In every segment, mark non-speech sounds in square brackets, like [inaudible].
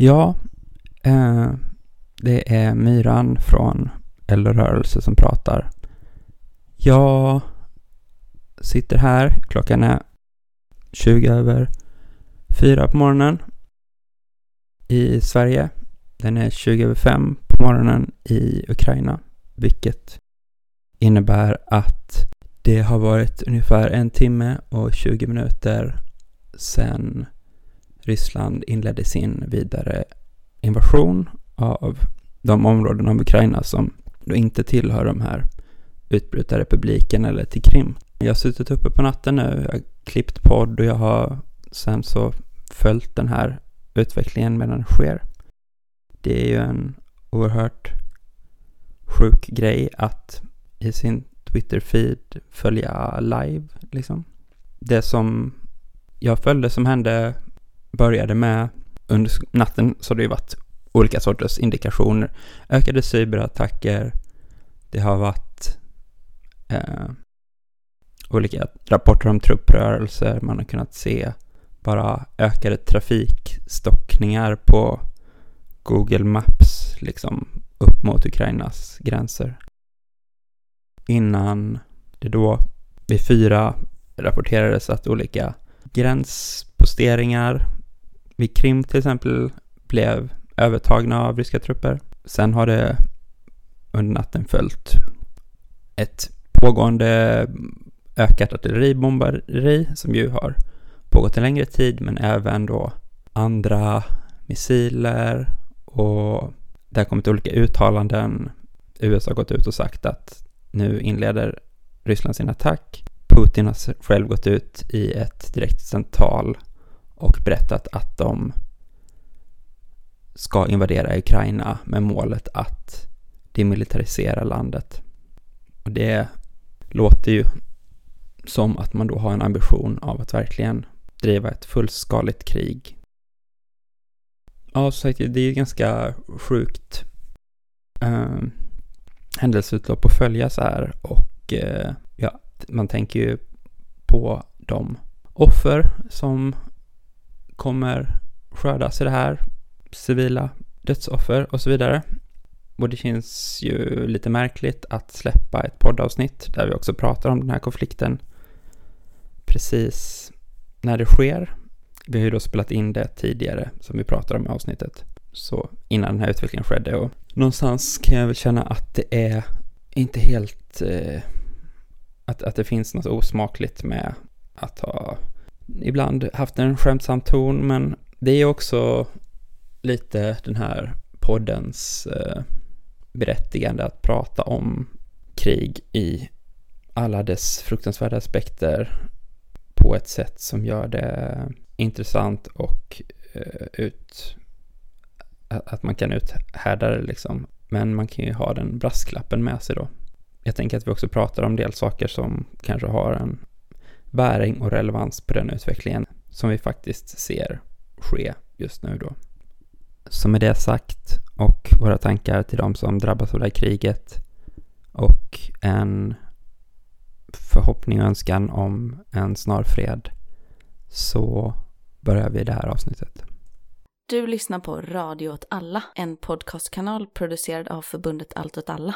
Ja, eh, det är Myran från Eldrörelse som pratar. Jag sitter här, klockan är 20 över 4 på morgonen i Sverige. Den är 20 över 5 på morgonen i Ukraina, vilket innebär att det har varit ungefär en timme och 20 minuter sedan Ryssland inledde sin vidare invasion av de områden av Ukraina som då inte tillhör de här utbrytarrepubliken eller till Krim. Jag har suttit uppe på natten nu, jag har klippt podd och jag har sen så följt den här utvecklingen medan den sker. Det är ju en oerhört sjuk grej att i sin Twitter-feed följa live liksom. Det som jag följde som hände började med under natten så har det ju varit olika sorters indikationer. Ökade cyberattacker, det har varit eh, olika rapporter om trupprörelser, man har kunnat se bara ökade trafikstockningar på Google Maps, liksom upp mot Ukrainas gränser. Innan det då vid fyra rapporterades att olika gränsposteringar vid Krim till exempel blev övertagna av ryska trupper. Sen har det under natten följt ett pågående ökat artilleribombarderi som ju har pågått en längre tid men även då andra missiler och det har kommit olika uttalanden. USA har gått ut och sagt att nu inleder Ryssland sin attack. Putin har själv gått ut i ett direkt tal och berättat att de ska invadera Ukraina med målet att demilitarisera landet. Och det låter ju som att man då har en ambition av att verkligen driva ett fullskaligt krig. Ja, så det är ju ganska sjukt eh, händelseutlopp att följa så här och eh, ja, man tänker ju på de offer som kommer skördas i det här, civila dödsoffer och så vidare. Och det känns ju lite märkligt att släppa ett poddavsnitt där vi också pratar om den här konflikten precis när det sker. Vi har ju då spelat in det tidigare som vi pratar om i avsnittet. Så innan den här utvecklingen skedde och någonstans kan jag väl känna att det är inte helt eh, att, att det finns något osmakligt med att ha ibland haft en skämtsam ton, men det är också lite den här poddens eh, berättigande att prata om krig i alla dess fruktansvärda aspekter på ett sätt som gör det intressant och eh, ut, att man kan uthärda det liksom. Men man kan ju ha den brasklappen med sig då. Jag tänker att vi också pratar om del saker som kanske har en bäring och relevans på den utvecklingen som vi faktiskt ser ske just nu då. Så med det sagt och våra tankar till de som drabbas av det här kriget och en förhoppning och önskan om en snar fred så börjar vi det här avsnittet. Du lyssnar på Radio åt alla, en podcastkanal producerad av förbundet Allt åt alla.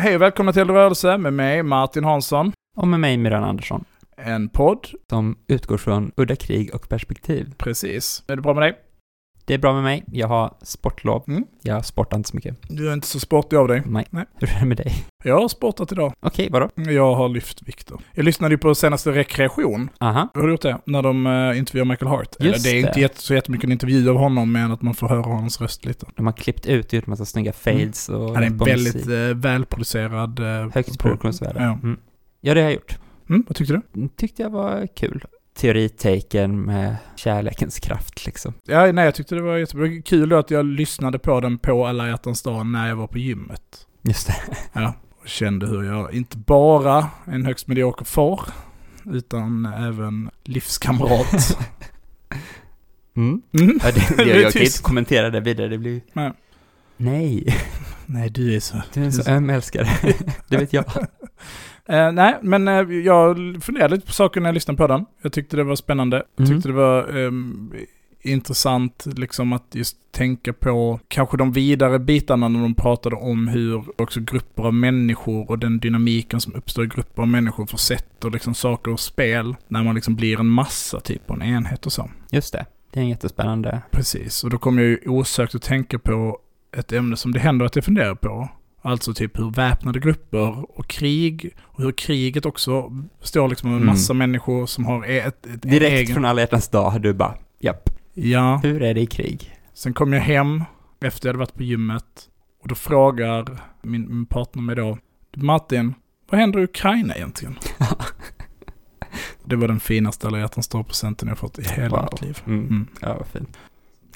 Hej och välkomna till Rörelse med mig, Martin Hansson. Och med mig, Miran Andersson. En podd. Som utgår från udda krig och perspektiv. Precis. Är det bra med dig? Det är bra med mig. Jag har sportlov. Mm. Jag sportar inte så mycket. Du är inte så sportig av dig. Nej. Nej. Hur är det med dig? Jag har sportat idag. Okej, vadå? Jag har lyft vikter. Jag lyssnade ju på senaste rekreation. Aha. Har du gjort det? När de uh, intervjuar Michael Hart. Eller, Just det är det. inte jätte, så jättemycket en intervju av honom, men att man får höra hans röst lite. De har klippt ut och gjort massa snygga fades och... Han är en väldigt uh, välproducerad... Uh, Högt produktionsvärde. Ja. Mm. ja, det har jag gjort. Mm, vad tyckte du? tyckte jag var kul. Teoritaken med kärlekens kraft liksom. Ja, nej, jag tyckte det var jättebra. Kul då att jag lyssnade på den på alla hjärtans dag när jag var på gymmet. Just det. Ja, och kände hur jag inte bara en högst medioker far, utan även livskamrat. [laughs] Mm. Mm. Ja, det, [laughs] Det är jag kan inte kommentera det vidare, det blir... Nej. Nej, Nej, du är så... du är en så öm älskare. [laughs] Det vet jag. Eh, nej, men eh, jag funderade lite på saker när jag lyssnade på den. Jag tyckte det var spännande. Jag Mhm. tyckte det var ehm, intressant liksom att just tänka på kanske de vidare bitarna när de pratade om hur också grupper av människor och den dynamiken som uppstår i grupper av människor försätter liksom saker och spel när man liksom blir en massa typ på en enhet och så. Just det. Det är en jättespännande... Precis, och då kommer jag ju osökt att tänka på ett ämne som det händer att jag funderar på. Alltså typ hur väpnade grupper och krig, och hur kriget också består liksom en Mm. massa människor som har ett, ett Direkt egen... från alla hjärtans dag, du bara, japp, Ja, hur är det i krig? sen kom jag hem efter jag hade varit på gymmet och då frågar min, min partner mig då, "Du, Martin, vad händer i Ukraina egentligen? [laughs] Det var den finaste alla hjärtans dag-presenten jag fått i hela Wow. mitt liv. Mm. Mm. Ja, vad fint.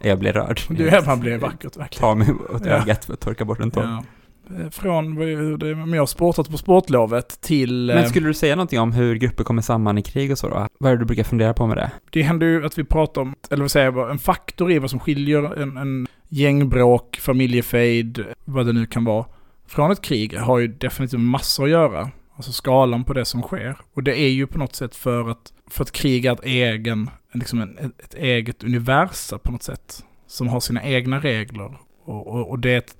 Jag blir rörd. Du, ja, man blir vackert verkligen. Ta mig åt Ja. ögat för att torka bort en tår. Ja. Eh, Från men jag sportat på sportlovet till... Men eh, skulle du säga någonting om hur grupper kommer samman i krig och så då? Vad är det du brukar fundera på med det? Det händer ju att vi pratar om, eller vad säger jag, en faktor i vad som skiljer en, en gängbråk, familjefejd, vad det nu kan vara, från ett krig har ju definitivt massor att göra. Alltså skalan på det som sker. Och det är ju på något sätt för att, för att krig är ett egen, liksom en, ett, eget universa på något sätt. Som har sina egna regler. Och, och, och det är ett,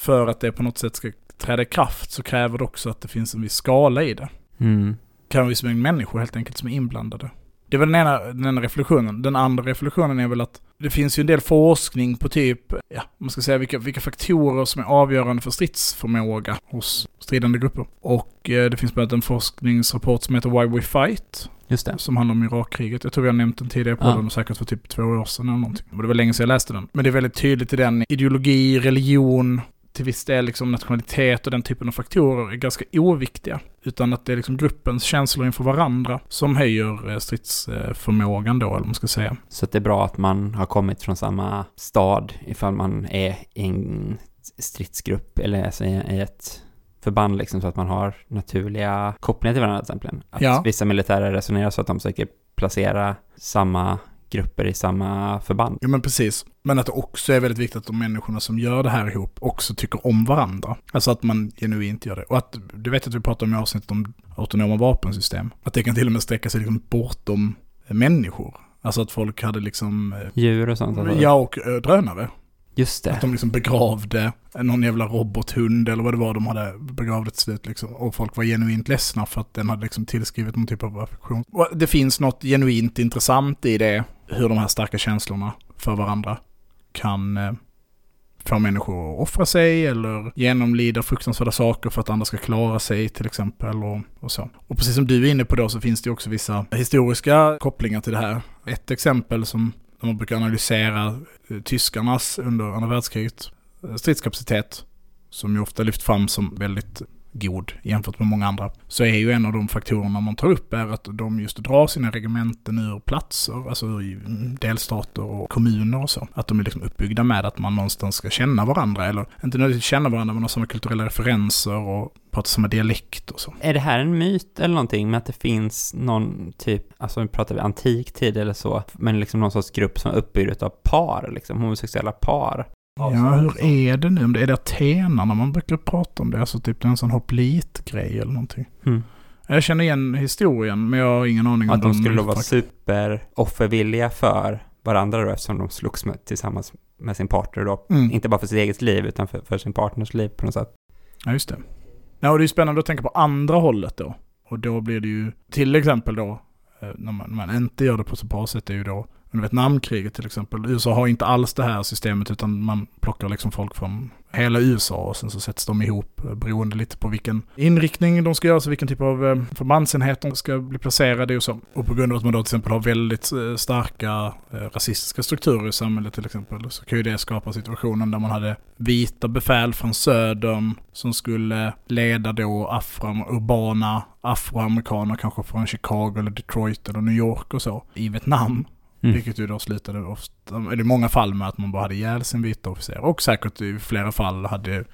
för att det på något sätt ska träda i kraft så kräver det också att det finns en viss skala i det Mm. kan vi som en människor helt enkelt som är inblandade. Det var den ena, den ena reflektionen. Den andra reflektionen är väl att det finns ju en del forskning på typ, ja, man ska säga vilka, vilka faktorer som är avgörande för stridsförmåga hos stridande grupper. Och eh, det finns bland annat en forskningsrapport som heter Why We Fight, Just det. som handlar om Irakkriget. Jag tror har nämnt den tidigare på Ja. den, säkert för typ två år sedan eller någonting. Och det var länge sedan jag läste den. Men det är väldigt tydligt i den, ideologi, religion, till viss del liksom nationalitet och den typen av faktorer är ganska oviktiga. Utan att det är liksom gruppens känslor inför varandra som höjer eh, stridsförmågan då, eller vad man ska säga. Så att det är bra att man har kommit från samma stad ifall man är i en stridsgrupp eller alltså i i ett förband liksom så att man har naturliga kopplingar till varandra till exempel. Att Ja. vissa militärer resonerar så att de försöker placera samma grupper i samma förband. Ja men precis. Men att det också är väldigt viktigt att de människorna som gör det här ihop också tycker om varandra. Alltså att man genuint gör det. Och att, du vet att vi pratade om i avsnittet om autonoma vapensystem. Att det kan till och med sträcka sig liksom bortom eh, människor. Alltså att folk hade liksom, eh, Djur och sånt. Alltså. ja och eh, drönare. Just Att det. de liksom begravde någon jävla robothund eller vad det var de hade begravt till slut liksom. Och folk var genuint ledsna för att den hade liksom tillskrivit någon typ av affektion. Och det finns något genuint intressant i det, hur de här starka känslorna för varandra kan eh, få människor att offra sig eller genomlida fruktansvärda saker för att andra ska klara sig till exempel och, och så. Och precis som du är inne på då så finns det också vissa historiska kopplingar till det här. Ett exempel som när man brukar analysera eh, tyskarnas under andra världskriget eh, stridskapacitet, som ju ofta lyft fram som väldigt god jämfört med många andra, så är ju en av de faktorerna man tar upp är att de just drar sina regementen ur platser, alltså ur mm, delstater och kommuner och så. Att de är liksom uppbyggda med att man någonstans ska känna varandra, eller inte nödvändigtvis känna varandra, men ha samma kulturella referenser och prata samma dialekt och så. Är det här en myt eller någonting med att det finns någon typ, alltså nu pratar vi antik tid eller så, men liksom någon sorts grupp som är uppbyggd av par, liksom homosexuella par? Ja, hur är det nu? Om det är det atenarna man brukar prata om det? Alltså typ en sån hoplitgrej eller någonting. Mm. Jag känner igen historien, men jag har ingen aning om Att de skulle då vara superoffervilliga för varandra då eftersom de slogs med, tillsammans med sin partner då. Mm. Inte bara för sitt eget liv utan för, för sin partners liv på något sätt. Ja, just det. Ja, och det är spännande att tänka på andra hållet då. Och då blir det ju, till exempel då, eh, när man, när man inte gör det på så bra sätt, är ju då Vietnamkriget till exempel. USA har inte alls det här systemet utan man plockar liksom folk från hela USA och sen så sätts de ihop eh, beroende lite på vilken inriktning de ska göra, så vilken typ av eh, förbandsenhet de ska bli placerade i och så. Och på grund av att man då till exempel har väldigt eh, starka rasistiska strukturer i samhället till exempel, så kan ju det skapa situationen där man hade vita befäl från södern som skulle leda då afro, urbana afroamerikaner, kanske från Chicago eller Detroit eller New York och så, i Vietnam. Mm. Vilket ju då slutade oss eller i många fall med att man bara hade ihjäl sin vita officer. Och säkert i flera fall hade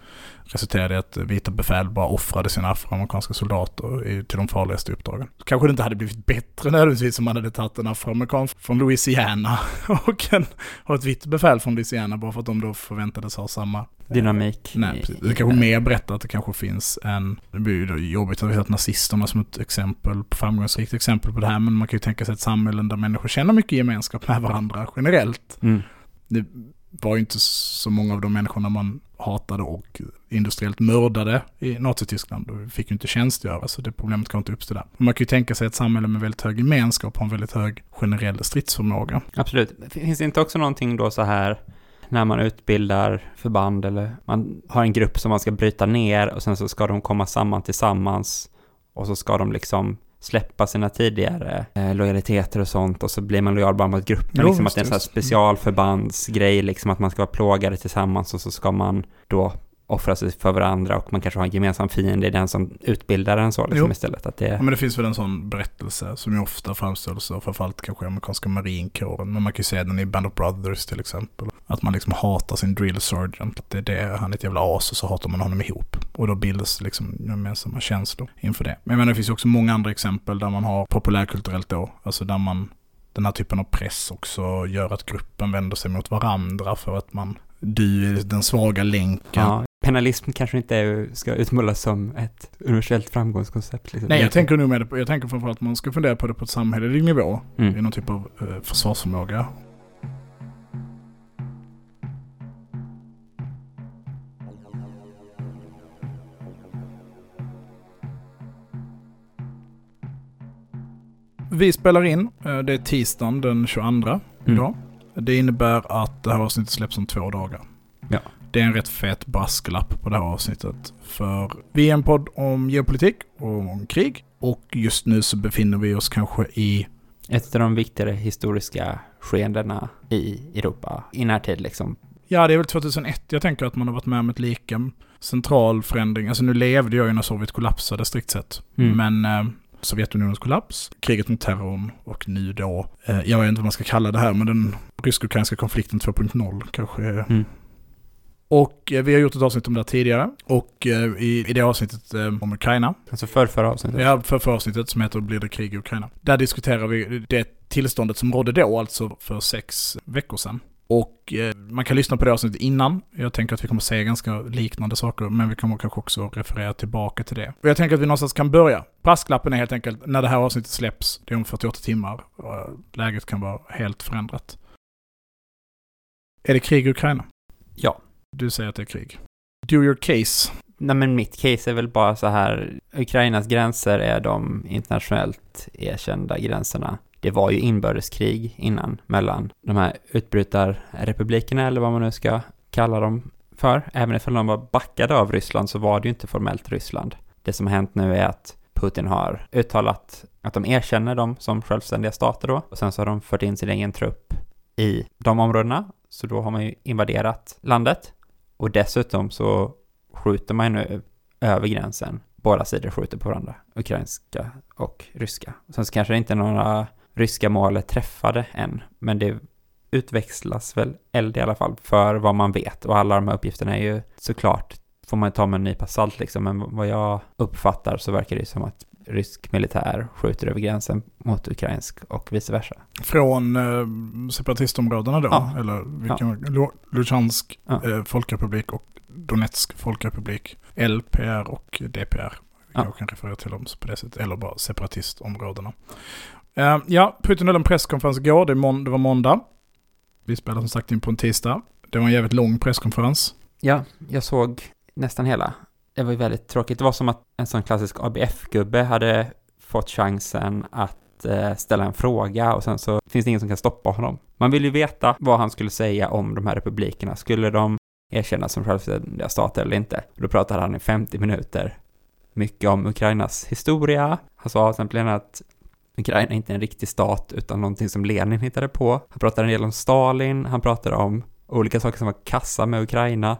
resulterade i att vita befäl bara offrade sina afroamerikanska soldater till de farligaste uppdragen. Kanske det inte hade blivit bättre nödvändigtvis om man hade tagit en afroamerikan från Louisiana [laughs] och, en, och ett vitt befäl från Louisiana bara för att de då förväntades ha samma Dynamik. Nej, precis. Det kanske mer berättar att det kanske finns en, det blir ju jobbigt att vi har nazisterna som ett exempel, framgångsrikt exempel på det här, men man kan ju tänka sig ett samhälle där människor känner mycket gemenskap med varandra generellt. Mm. Det var ju inte så många av de människorna man hatade och industriellt mördade i Nazityskland. Då fick ju inte tjänstgöra, så det problemet kan inte uppstå där. Man kan ju tänka sig ett samhälle med väldigt hög gemenskap och en väldigt hög generell stridsförmåga. Absolut. Finns det inte också någonting då så här när man utbildar förband eller man har en grupp som man ska bryta ner och sen så ska de komma samman tillsammans och så ska de liksom släppa sina tidigare eh, lojaliteter och sånt och så blir man lojal bara mot gruppen. Jo, liksom att det är en sån här specialförbandsgrej, liksom att man ska vara plågade tillsammans och så ska man då offra sig för varandra och man kanske har en gemensam fiende i den som utbildar en så liksom istället. Att det... Ja, men det finns väl en sån berättelse som ju ofta framställs av framförallt kanske amerikanska marinkåren. Men man kan ju se den i Band of Brothers till exempel. Att man liksom hatar sin drill sergeant. Att det är det, han är ett jävla as och så hatar man honom ihop. Och då bildas liksom gemensamma känslor inför det. Men jag menar, det finns ju också många andra exempel där man har populärkulturellt då. Alltså där man den här typen av press också gör att gruppen vänder sig mot varandra för att man du är den svaga länken. Ja, penalism kanske inte ska utmålas som ett universellt framgångskoncept. Liksom. Nej, jag tänker nog med det, jag tänker framförallt att man ska fundera på det på ett samhällelig nivå. Mm. I någon typ av eh, försvarsförmåga. Vi spelar in, eh, det är tisdagen den 22 mm. idag. Det innebär att det här avsnittet släpps om två dagar. Ja. Det är en rätt fet brasklapp på det här avsnittet. För vi är en podd om geopolitik och om krig. Och just nu så befinner vi oss kanske i... Ett av de viktigare historiska skeendena i Europa i närtid liksom. Ja, det är väl 2001 jag tänker att man har varit med om ett lika central förändring. Alltså nu levde jag ju när Sovjet kollapsade strikt sett. Mm. Men eh, Sovjetunionens kollaps, kriget mot terrorn och nu då, eh, jag vet inte vad man ska kalla det här, men den rysk-ukrainska konflikten 2.0 kanske mm. Och eh, vi har gjort ett avsnitt om det här tidigare. Och eh, i, i det avsnittet eh, om Ukraina. Alltså för förra avsnittet? Ja, för förra avsnittet som heter Blir det krig i Ukraina? Där diskuterar vi det tillståndet som rådde då, alltså för sex veckor sedan. Och man kan lyssna på det avsnittet innan. Jag tänker att vi kommer säga ganska liknande saker, men vi kommer kanske också referera tillbaka till det. Och jag tänker att vi någonstans kan börja. Brasklappen är helt enkelt när det här avsnittet släpps, det är om 48 timmar. Läget kan vara helt förändrat. Är det krig i Ukraina? Ja. Du säger att det är krig. Do your case. Nej men mitt case är väl bara så här, Ukrainas gränser är de internationellt erkända gränserna. Det var ju inbördeskrig innan mellan de här utbrytarrepublikerna eller vad man nu ska kalla dem för. Även ifall de var backade av Ryssland så var det ju inte formellt Ryssland. Det som har hänt nu är att Putin har uttalat att de erkänner dem som självständiga stater då. Och sen så har de fört in sin egen trupp i de områdena. Så då har man ju invaderat landet. Och dessutom så skjuter man nu över gränsen. Båda sidor skjuter på varandra, ukrainska och ryska. Sen så kanske det inte är några ryska mål träffade än, men det utväxlas väl eld i alla fall för vad man vet. Och alla de här uppgifterna är ju såklart, får man ta med en nypa salt liksom, men vad jag uppfattar så verkar det som att rysk militär skjuter över gränsen mot ukrainsk och vice versa. Från eh, separatistområdena då? Ja. Eller vilken? Ja. Luchansk ja. eh, folkrepublik och Donetsk folkrepublik. LPR och DPR. Ja. Jag kan referera till dem på det sättet. Eller bara separatistområdena. Eh, ja, Putin höll en presskonferens igår. Det, det var måndag. Vi spelade som sagt in på en tisdag. Det var en jävligt lång presskonferens. Ja, jag såg nästan hela det var ju väldigt tråkigt. Det var som att en sån klassisk ABF-gubbe hade fått chansen att eh, ställa en fråga och sen så finns det ingen som kan stoppa honom. Man vill ju veta vad han skulle säga om de här republikerna. Skulle de erkännas som självständiga stater eller inte. Då pratade han i 50 minuter mycket om Ukrainas historia. Han sa till exempel att Ukraina inte är en riktig stat utan någonting som Lenin hittade på. Han pratade en del om Stalin, han pratade om olika saker som var kassa med Ukraina,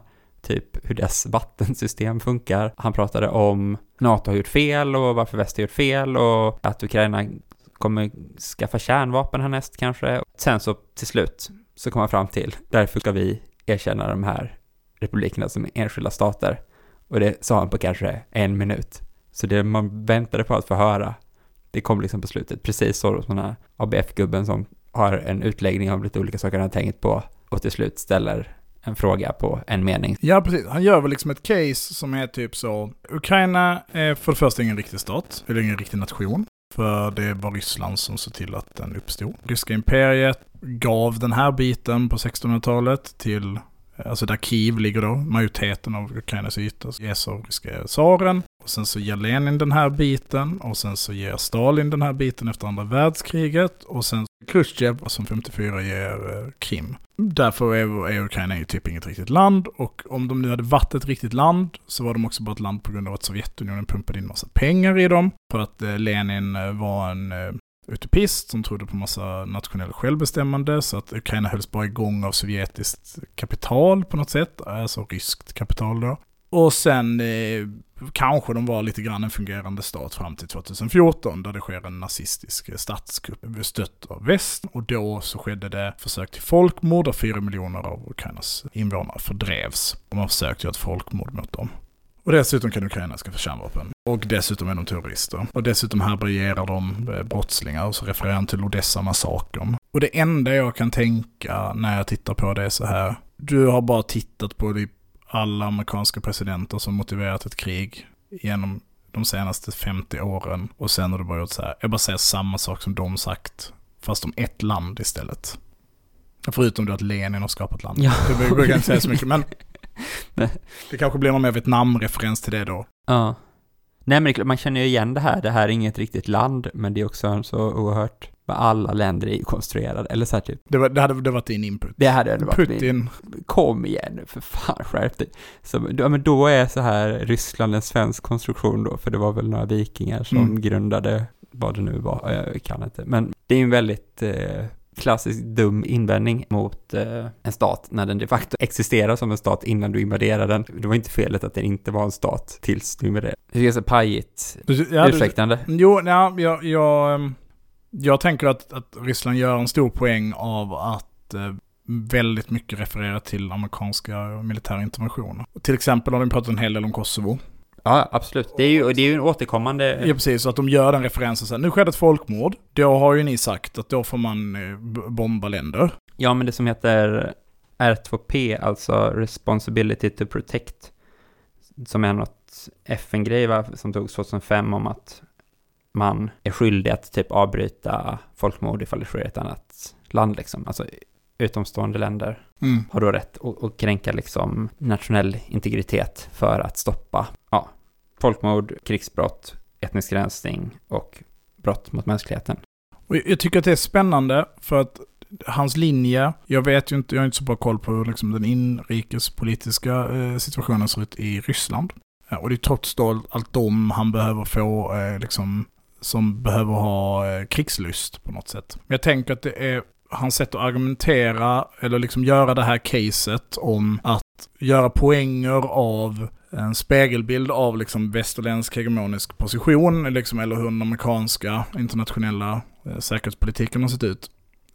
typ hur dess vattensystem funkar. Han pratade om NATO har gjort fel och varför väst har gjort fel och att Ukraina kommer skaffa kärnvapen härnäst kanske. Sen så till slut så kom han fram till, därför ska vi erkänna de här republikerna som enskilda stater. Och det sa han på kanske en minut. Så det man väntade på att få höra, det kom liksom på slutet. Precis så som den här ABF-gubben som har en utläggning om lite olika saker han har tänkt på och till slut ställer en fråga på en mening. Ja, precis. Han gör väl liksom ett case som är typ så. Ukraina är för det första ingen riktig stat, eller ingen riktig nation. För det var Ryssland som såg till att den uppstod. Ryska imperiet gav den här biten på 1600-talet till Eh, alltså där Kiev ligger då, majoriteten av Ukrainas yta ges av ryska tsaren. Och sen så ger Lenin den här biten och sen så ger Stalin den här biten efter andra världskriget. Och sen Khrushchev som 54 ger eh, Krim. Därför är, är Ukraina ju typ inget riktigt land och om de nu hade varit ett riktigt land så var de också bara ett land på grund av att Sovjetunionen pumpade in massa pengar i dem. För att eh, Lenin var en utopist som trodde på massa nationell självbestämmande så att Ukraina hölls bara igång av sovjetiskt kapital på något sätt, alltså ryskt kapital då. Och sen eh, kanske de var lite grann en fungerande stat fram till 2014 där det sker en nazistisk statskupp stött av väst och då så skedde det försök till folkmord där fyra miljoner av Ukrainas invånare fördrevs. Och man försökte göra ett folkmord mot dem. Och dessutom kan Ukraina skaffa kärnvapen. Och dessutom är de terrorister. Och dessutom härbärgerar de eh, brottslingar och så refererar han till Odessa-massakern. Och det enda jag kan tänka när jag tittar på det är så här. Du har bara tittat på typ alla amerikanska presidenter som motiverat ett krig genom de senaste 50 åren. Och sen har du bara gjort så här. Jag bara säger samma sak som de sagt. Fast om ett land istället. Förutom då att Lenin har skapat landet. Ja. Det brukar jag inte säga så mycket. Men det kanske blir någon mer Vietnam-referens till det då. Ja. Nej men man känner ju igen det här, det här är inget riktigt land, men det är också så oerhört, vad alla länder är konstruerade, eller så här typ. Det, var, det hade det varit din input. Det hade det varit Putin. Min, kom igen nu, för fan skärp dig. Så, ja, men då är så här Ryssland en svensk konstruktion då, för det var väl några vikingar som mm. grundade vad det nu var, jag kan inte. Men det är en väldigt eh, klassisk dum invändning mot eh, en stat när den de facto existerar som en stat innan du invaderar den. Det var inte felet att den inte var en stat tills du invaderade. Det är så pajigt ja, ursäktande. Jo, ja, jag, jag, ehm, jag tänker att, att Ryssland gör en stor poäng av att eh, väldigt mycket referera till amerikanska militära interventioner. Till exempel har de pratat en hel del om Kosovo. Ja, absolut. Det är ju, det är ju en återkommande... Ja, precis. Så att de gör den referensen här, nu skedde ett folkmord. Då har ju ni sagt att då får man eh, bomba länder. Ja, men det som heter R2P, alltså Responsibility to Protect, som är något FN-grej som togs 2005 om att man är skyldig att typ avbryta folkmord ifall det sker i ett annat land liksom. Alltså utomstående länder mm. har då rätt att, att kränka liksom nationell integritet för att stoppa ja, folkmord, krigsbrott, etnisk rensning och brott mot mänskligheten. Och jag tycker att det är spännande för att hans linje, jag vet ju inte, jag har inte så bra koll på hur liksom den inrikespolitiska eh, situationen ser ut i Ryssland. Eh, och det är trots då allt de han behöver få, eh, liksom, som behöver ha krigslust på något sätt. Men jag tänker att det är hans sätt att argumentera, eller liksom göra det här caset om att göra poänger av en spegelbild av liksom västerländsk hegemonisk position, liksom, eller hur den amerikanska internationella eh, säkerhetspolitiken har sett ut.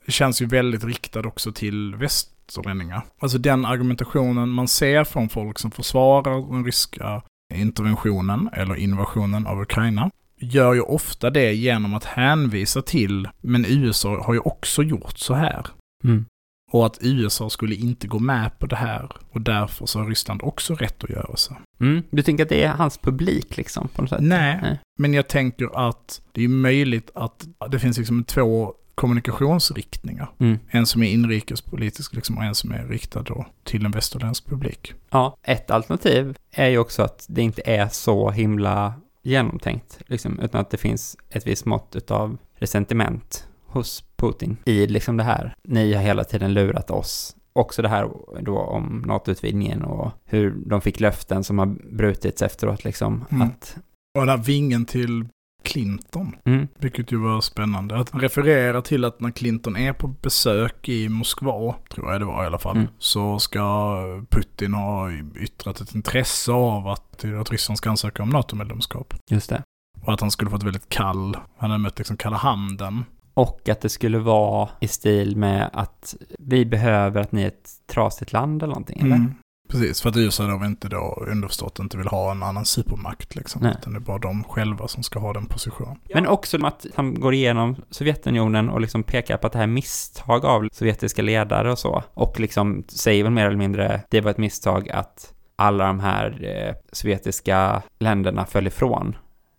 Det känns ju väldigt riktad också till västerlänningar. Alltså den argumentationen man ser från folk som försvarar den ryska interventionen eller invasionen av Ukraina gör ju ofta det genom att hänvisa till, men USA har ju också gjort så här. Mm. Och att USA skulle inte gå med på det här och därför så har Ryssland också rätt att göra så. Mm. Du tänker att det är hans publik liksom? På något sätt? Nej, Nej, men jag tänker att det är möjligt att det finns liksom två kommunikationsriktningar. Mm. En som är inrikespolitisk liksom, och en som är riktad då till en västerländsk publik. Ja, ett alternativ är ju också att det inte är så himla genomtänkt, liksom, utan att det finns ett visst mått av resentiment hos Putin i liksom det här. Ni har hela tiden lurat oss också det här då om NATO-utvidgningen och hur de fick löften som har brutits efteråt liksom. Mm. Att, Och den här vingen till Clinton, mm, vilket ju var spännande. Att han refererar till att när Clinton är på besök i Moskva, tror jag det var i alla fall, Mm. så ska Putin ha yttrat ett intresse av att, att Ryssland ska ansöka om NATO-medlemskap. just det. Och att han skulle fått väldigt kall, han hade mött liksom kalla handen. Och att det skulle vara i stil med att vi behöver att ni är ett trasigt land eller någonting, eller? Mm. Precis, för att USA då inte då underförstått inte vill ha en annan supermakt liksom. Nej. Utan det är bara de själva som ska ha den positionen. Men också att han går igenom Sovjetunionen och liksom pekar på att det här är misstag av sovjetiska ledare och så. Och liksom säger väl mer eller mindre, det var ett misstag att alla de här eh, sovjetiska länderna föll ifrån.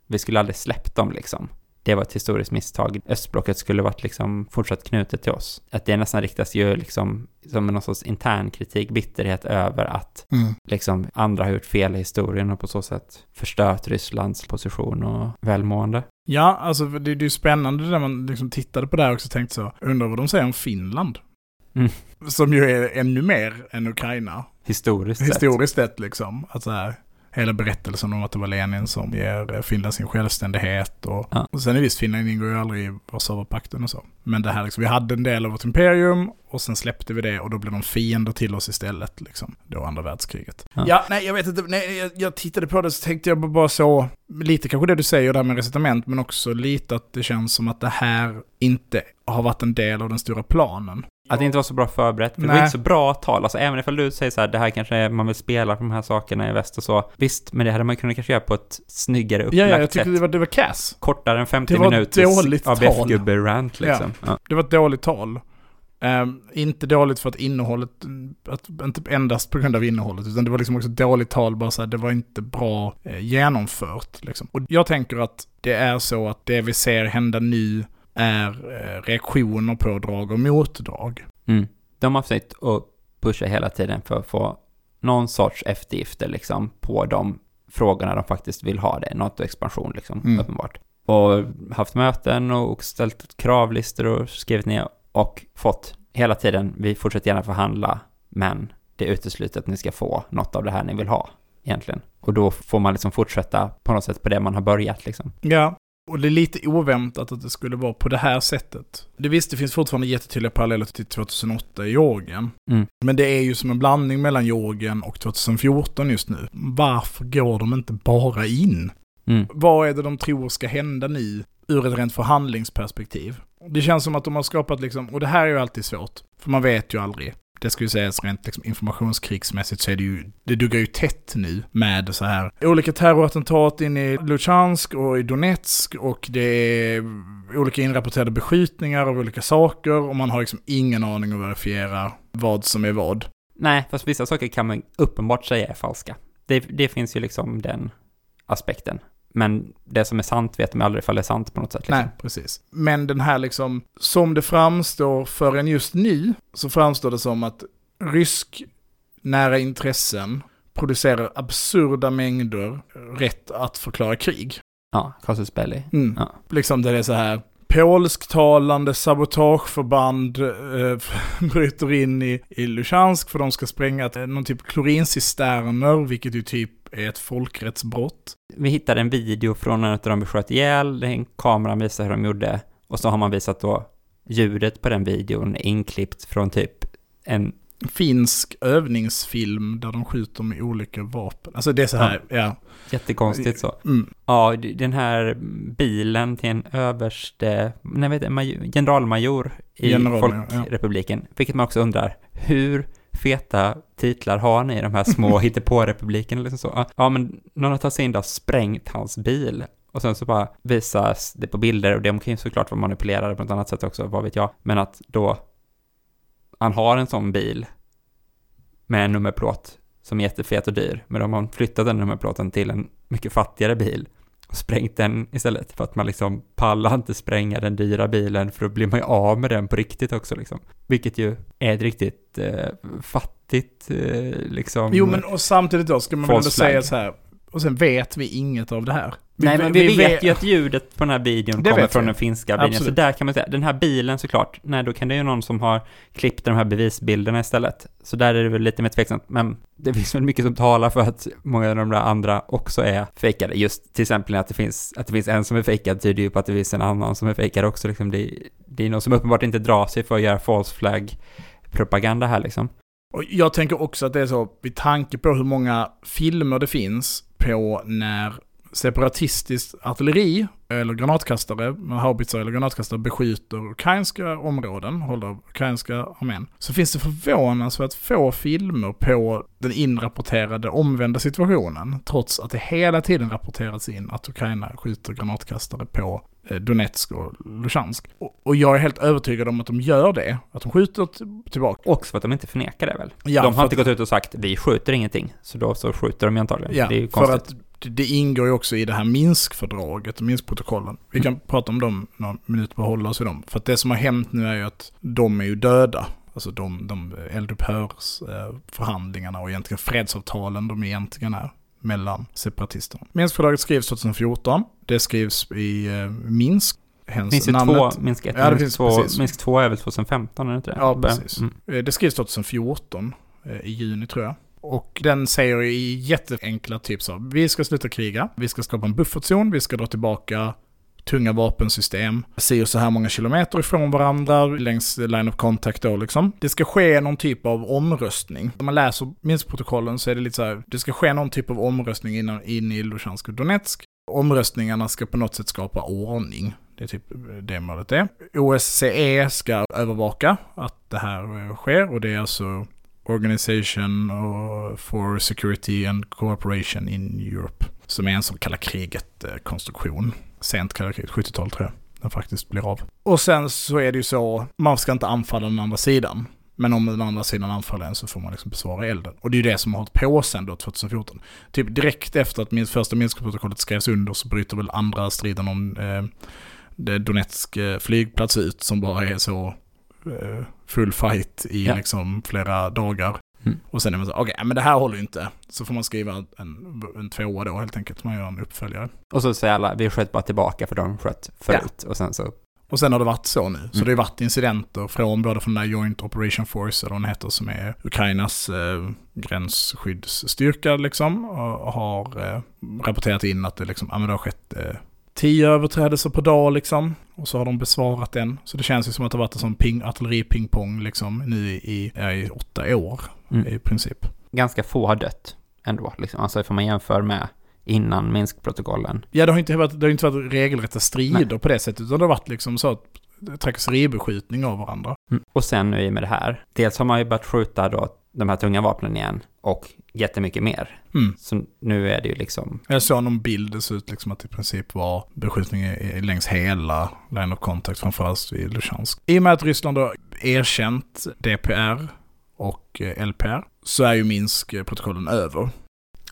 Vi skulle aldrig släppt dem liksom. Det var ett historiskt misstag. Östblocket skulle varit liksom fortsatt knutet till oss. Att det nästan riktas ju liksom som någon sorts intern kritik, bitterhet över att liksom andra har gjort fel i historien och på så sätt förstört Rysslands position och välmående. Ja, alltså det, det är ju spännande när man liksom tittade på det här och också tänkte så, undrar vad de säger om Finland. Mm. Som ju är ännu mer än Ukraina. Historiskt sett. Historiskt sett liksom. Att så här, hela berättelsen om att det var Lenin som ger eh, Finland sin självständighet och, Ja. och sen är visst, Finland ingår ju aldrig i Warszawapakten och så. Men det här liksom, vi hade en del av vårt imperium och sen släppte vi det och då blev de fiender till oss istället liksom. Då andra världskriget. Ja. Ja, nej jag vet inte, nej, jag, jag tittade på det så tänkte jag bara så, lite kanske det du säger där med recitament, men också lite att det känns som att det här inte har varit en del av den stora planen. Att det inte var så bra förberett. För det var inte så bra tal. Alltså även ifall du säger så här, det här kanske är, man vill spela på de här sakerna i väst och så. Visst, men det hade man kunnat kanske göra på ett snyggare Ja, upplagt ja, jag tyckte sätt. det var, det var kass. Kortare än 50 Det var ett minuters. ABF-gubbe-rant liksom. Ja. Det var ett dåligt tal. Ehm, inte dåligt för att innehållet, att, inte endast på grund av innehållet, utan det var liksom också dåligt tal, bara så här, det var inte bra eh, genomfört. Liksom. Och jag tänker att det är så att det vi ser hända nu är eh, reaktioner på drag och motdrag. Mm. De har försökt att pusha hela tiden för att få någon sorts eftergifter liksom på de frågorna de faktiskt vill ha det. NATO-expansion liksom, Mm. uppenbart. Och haft möten och ställt kravlistor och skrivit ner och fått hela tiden, vi fortsätter gärna förhandla, men det är uteslutet att ni ska få något av det här ni vill ha, egentligen. Och då får man liksom fortsätta på något sätt på det man har börjat liksom. Ja, och det är lite oväntat att det skulle vara på det här sättet. Det visst, det finns fortfarande jättetydliga paralleller till 2008 i Georgien. Mm. Men det är ju som en blandning mellan Georgien och 2014 just nu. Varför går de inte bara in? Mm. Vad är det de tror ska hända nu ur ett rent förhandlingsperspektiv? Det känns som att de har skapat liksom, och det här är ju alltid svårt, för man vet ju aldrig. Det ska ju sägas rent liksom informationskrigsmässigt så är det ju, det duggar ju tätt nu med så här olika terrorattentat in i Luchansk och i Donetsk och det är olika inrapporterade beskjutningar av olika saker och man har liksom ingen aning att verifiera vad som är vad. Nej, fast vissa saker kan man uppenbart säga är falska. Det, det finns ju liksom den aspekten. Men det som är sant vet de aldrig ifall det är sant på något sätt. Liksom. Nej, precis. Men den här liksom, som det framstår för en just nu, så framstår det som att rysk nära intressen producerar absurda mängder rätt att förklara krig. Ja, casus belli. Mm. Ja. Liksom det är så här, polsktalande sabotageförband eh, [laughs] bryter in i, i Luhansk för de ska spränga ett, någon typ klorincisterner, vilket ju typ är ett folkrättsbrott. Vi hittade en video från en av dem vi sköt ihjäl, en kamera visar hur de gjorde. Och så har man visat då ljudet på den videon inklippt från typ en, Finsk övningsfilm där de skjuter med olika vapen. Alltså det är så här, ja. jättekonstigt så. Mm. Ja, den här bilen till en överste, nej vet jag, major, generalmajor i Generalmajor, ja. Folkrepubliken. Vilket man också undrar, hur feta titlar har ni i de här små [laughs] hittepå-republikerna liksom så? Ja, men någon har tagit sig in där och sprängt hans bil. Och sen så bara visas det på bilder och de kan ju såklart vara manipulerade på ett annat sätt också, vad vet jag. Men att då han har en sån bil med en nummerplåt som är jättefet och dyr, men de har flyttat den nummerplåten till en mycket fattigare bil och sprängt den istället för att man liksom pallar inte spränga den dyra bilen för då blir man ju av med den på riktigt också liksom. Vilket ju är ett riktigt eh, fattigt eh, liksom. Jo men och samtidigt då ska man väl ändå säga så här. Och sen vet vi inget av det här. Nej, men vi, vet ju att ljudet på den här videon Det kommer från vi. den finska videon. Så Absolut. där kan man säga, den här bilen såklart, nej då kan det ju någon som har klippt de här bevisbilderna istället. Så där är det väl lite mer tveksamt, men det finns väl mycket som talar för att många av de där andra också är fejkade. Just till exempel att det finns, att det finns en som är fejkad tyder ju på att det finns en annan som är fejkad också. Liksom det, det är någon som uppenbart inte drar sig för att göra false flag propaganda här liksom. Och jag tänker också att det är så, med tanke på hur många filmer det finns på när separatistiskt artilleri eller granatkastare, med haubitsar eller granatkastare beskjuter ukrainska områden, håller ukrainska armén, så finns det förvånansvärt få filmer på den inrapporterade omvända situationen, trots att det hela tiden rapporterats in att Ukraina skjuter granatkastare på eh, Donetsk och Luhansk. Och, jag är helt övertygad om att de gör det, att de skjuter tillbaka. Också för att de inte förnekar det väl? Ja, de för har inte gått ut och sagt vi skjuter ingenting, så då så skjuter de ju antagligen. Ja, det är ju för konstigt. att det- ingår ju också i det här Minskfördraget och Minskprotokollen. Vi kan prata om dem några minuter på hålla oss vid dem. För att det som har hänt nu är ju att de är ju döda. Alltså de, de eldupphörs eh, förhandlingarna och egentligen fredsavtalen de egentligen är mellan separatisterna. Minskfördraget skrivs 2014. Det skrivs i eh, Minsk. Hens finns ju två, Minsk 1 Ja, det Minsk finns 2, precis. Minsk 2 är väl 2015, är det inte det? Ja, precis. Mm. Eh, Det skrivs 2014, eh, i juni tror jag. Och den säger i jätteenkla typ så, vi ska sluta kriga, vi ska skapa en buffertzon, vi ska dra tillbaka tunga vapensystem, se så här många kilometer ifrån varandra längs line of contact då liksom. Det ska ske någon typ av omröstning. Om man läser Minskprotokollen så är det lite så här, det ska ske någon typ av omröstning innan, in i Luhansk och Donetsk. Omröstningarna ska på något sätt skapa ordning. Det är typ det målet är. OSCE ska övervaka att det här eh, sker och det är alltså Organization for Security and Cooperation in Europe. Som är en sån kalla kriget-konstruktion. Eh, Sent kalla kriget, 70-tal tror jag den faktiskt blir av. Och sen så är det ju så, man ska inte anfalla den andra sidan. Men om den andra sidan anfaller en så får man liksom besvara elden. Och det är ju det som har hållit på sen då 2014. Typ direkt efter att min första Minskprotokollet skrevs under så bryter väl andra striden om eh, det Donetsk eh, flygplats ut som bara är så full fight i Ja. liksom flera dagar. Mm. Och sen är man så, okej, men det här håller ju inte. Så får man skriva en, en tvåa då helt enkelt, man gör en uppföljare. Och så säger alla, vi sköt bara tillbaka för de sköt förut. Och sen så, Och sen har det varit så nu. Så Mm. det har varit incidenter från både från den där Joint Operation Force, eller vad den heter, som är Ukrainas eh, gränsskyddsstyrka liksom, och har eh, rapporterat in att det liksom, ja men det har skett eh, tio överträdelser per dag liksom. Och så har de besvarat den. Så det känns ju som att det har varit en sån ping, artilleripingpong liksom nu i, ja, i åtta år mm. i princip. ganska få har dött ändå. Liksom. Alltså ifall man jämför med innan Minskprotokollen. Ja, det har inte varit, det har inte varit regelrätta strider Nej. på det sättet, utan det har varit liksom så att trakasseriebeskjutning av varandra. Mm. Och sen nu i med det här, dels har man ju börjat skjuta då de här tunga vapnen igen och jättemycket mer. Mm. Så nu är det ju liksom, Jag såg någon bild, det såg ut liksom att det i princip var beskjutning längs hela line of contact, framförallt vid Luhansk. I och med att Ryssland har erkänt DPR och eh, LPR så är ju Minsk-protokollen över.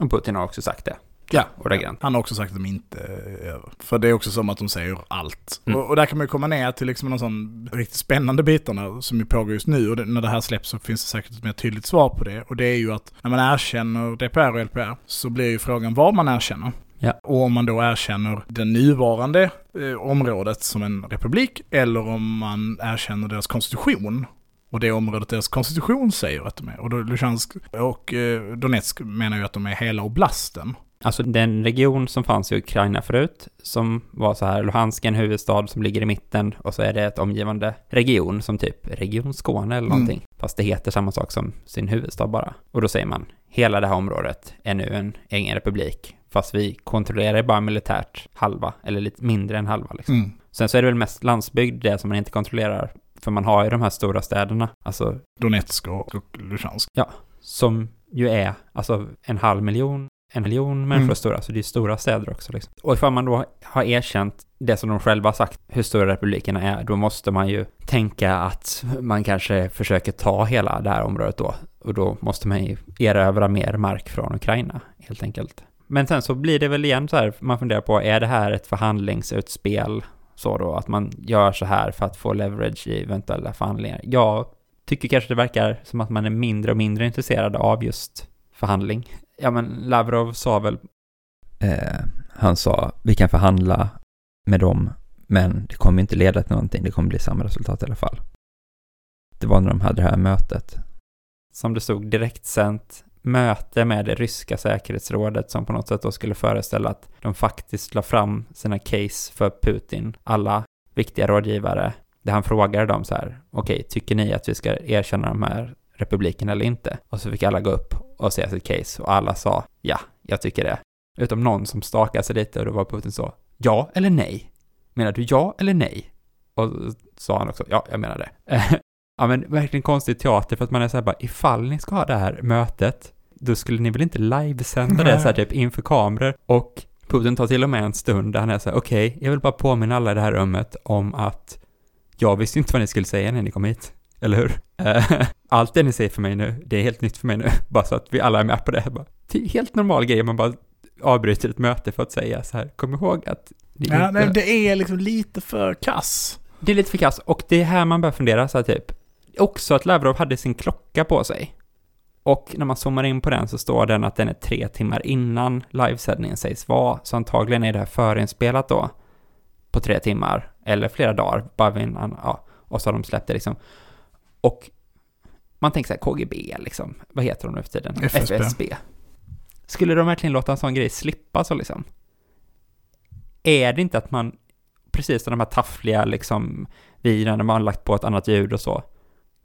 och Putin har också sagt det. Ja, ordagrant. Han har också sagt att de inte är över. För det är också som att de säger allt. Mm. Och, och där kan man ju komma ner till liksom någon sån riktigt spännande bitarna som ju pågår just nu. Och det, när det här släpps så finns det säkert ett mer tydligt svar på det. Och det är ju att när man erkänner DPR och LPR så blir ju frågan vad man erkänner. Ja. Och om man då erkänner det nuvarande eh, området som en republik eller om man erkänner deras konstitution. Och det området deras konstitution säger att de är. Och Luhansk och eh, Donetsk menar ju att de är hela oblasten. Alltså den region som fanns i Ukraina förut, som var så här, Luhansk är en huvudstad som ligger i mitten och så är det ett omgivande region som typ Region Skåne eller Mm. någonting. Fast det heter samma sak som sin huvudstad bara. Och då säger man, hela det här området är nu en egen republik. Fast vi kontrollerar bara militärt halva, eller lite mindre än halva liksom. Mm. Sen så är det väl mest landsbygd det som man inte kontrollerar. För man har ju de här stora städerna, alltså Donetsk och, Luhansk. som ju är alltså en halv miljon, en miljon människor Mm. stora, så det är stora städer också. Liksom. Och ifall man då har erkänt det som de själva har sagt, hur stora republikerna är, då måste man ju tänka att man kanske försöker ta hela det här området då. Och då måste man ju erövra mer mark från Ukraina, helt enkelt. Men sen så blir det väl igen så här, man funderar på, är det här ett förhandlingsutspel? Så då, att man gör så här för att få leverage i eventuella förhandlingar. Jag tycker kanske det verkar som att man är mindre och mindre intresserad av just förhandling. Ja men Lavrov sa väl Eh, han sa, vi kan förhandla med dem, men det kommer inte leda till någonting, det kommer bli samma resultat i alla fall. Det var när de hade det här mötet. Som det stod direktsänt möte med det ryska säkerhetsrådet som på något sätt då skulle föreställa att de faktiskt la fram sina case för Putin, alla viktiga rådgivare, där han frågade dem så här, okej, okay, tycker ni att vi ska erkänna de här republikerna eller inte? Och så fick alla gå upp och säga sitt case och alla sa, ja, jag tycker det. Utom någon som stakade sig lite och då var Putin så, ja eller nej? Menar du ja eller nej? Och sa han också, ja, jag menar det. [laughs] ja, men verkligen konstig teater för att man är så här bara, ifall ni ska ha det här mötet, då skulle ni väl inte livesända det så här typ inför kameror? Och Putin tar till och med en stund där han är så här, okej, okay, jag vill bara påminna alla i det här rummet om att jag visste inte vad ni skulle säga när ni kom hit, eller hur? Allt det ni säger för mig nu, det är helt nytt för mig nu, [laughs] bara så att vi alla är med på det. Bara, helt normal grej, man bara avbryter ett möte för att säga så här, kom ihåg att... Det, ja, inte... det är liksom lite för kass. Det är lite för kass, och det är här man börjar fundera så här typ, också att Lavrov hade sin klocka på sig. Och när man zoomar in på den så står den att den är tre timmar innan livesändningen sägs vara, så antagligen är det här förinspelat då på tre timmar, eller flera dagar, bara innan, ja, och så har de släppt det liksom. Och man tänker så här, KGB liksom, vad heter de nu för tiden? FSB. FSB. Skulle de verkligen låta en sån grej slippa så liksom? Är det inte att man, precis som de här taffliga liksom, videorna man har lagt på ett annat ljud och så,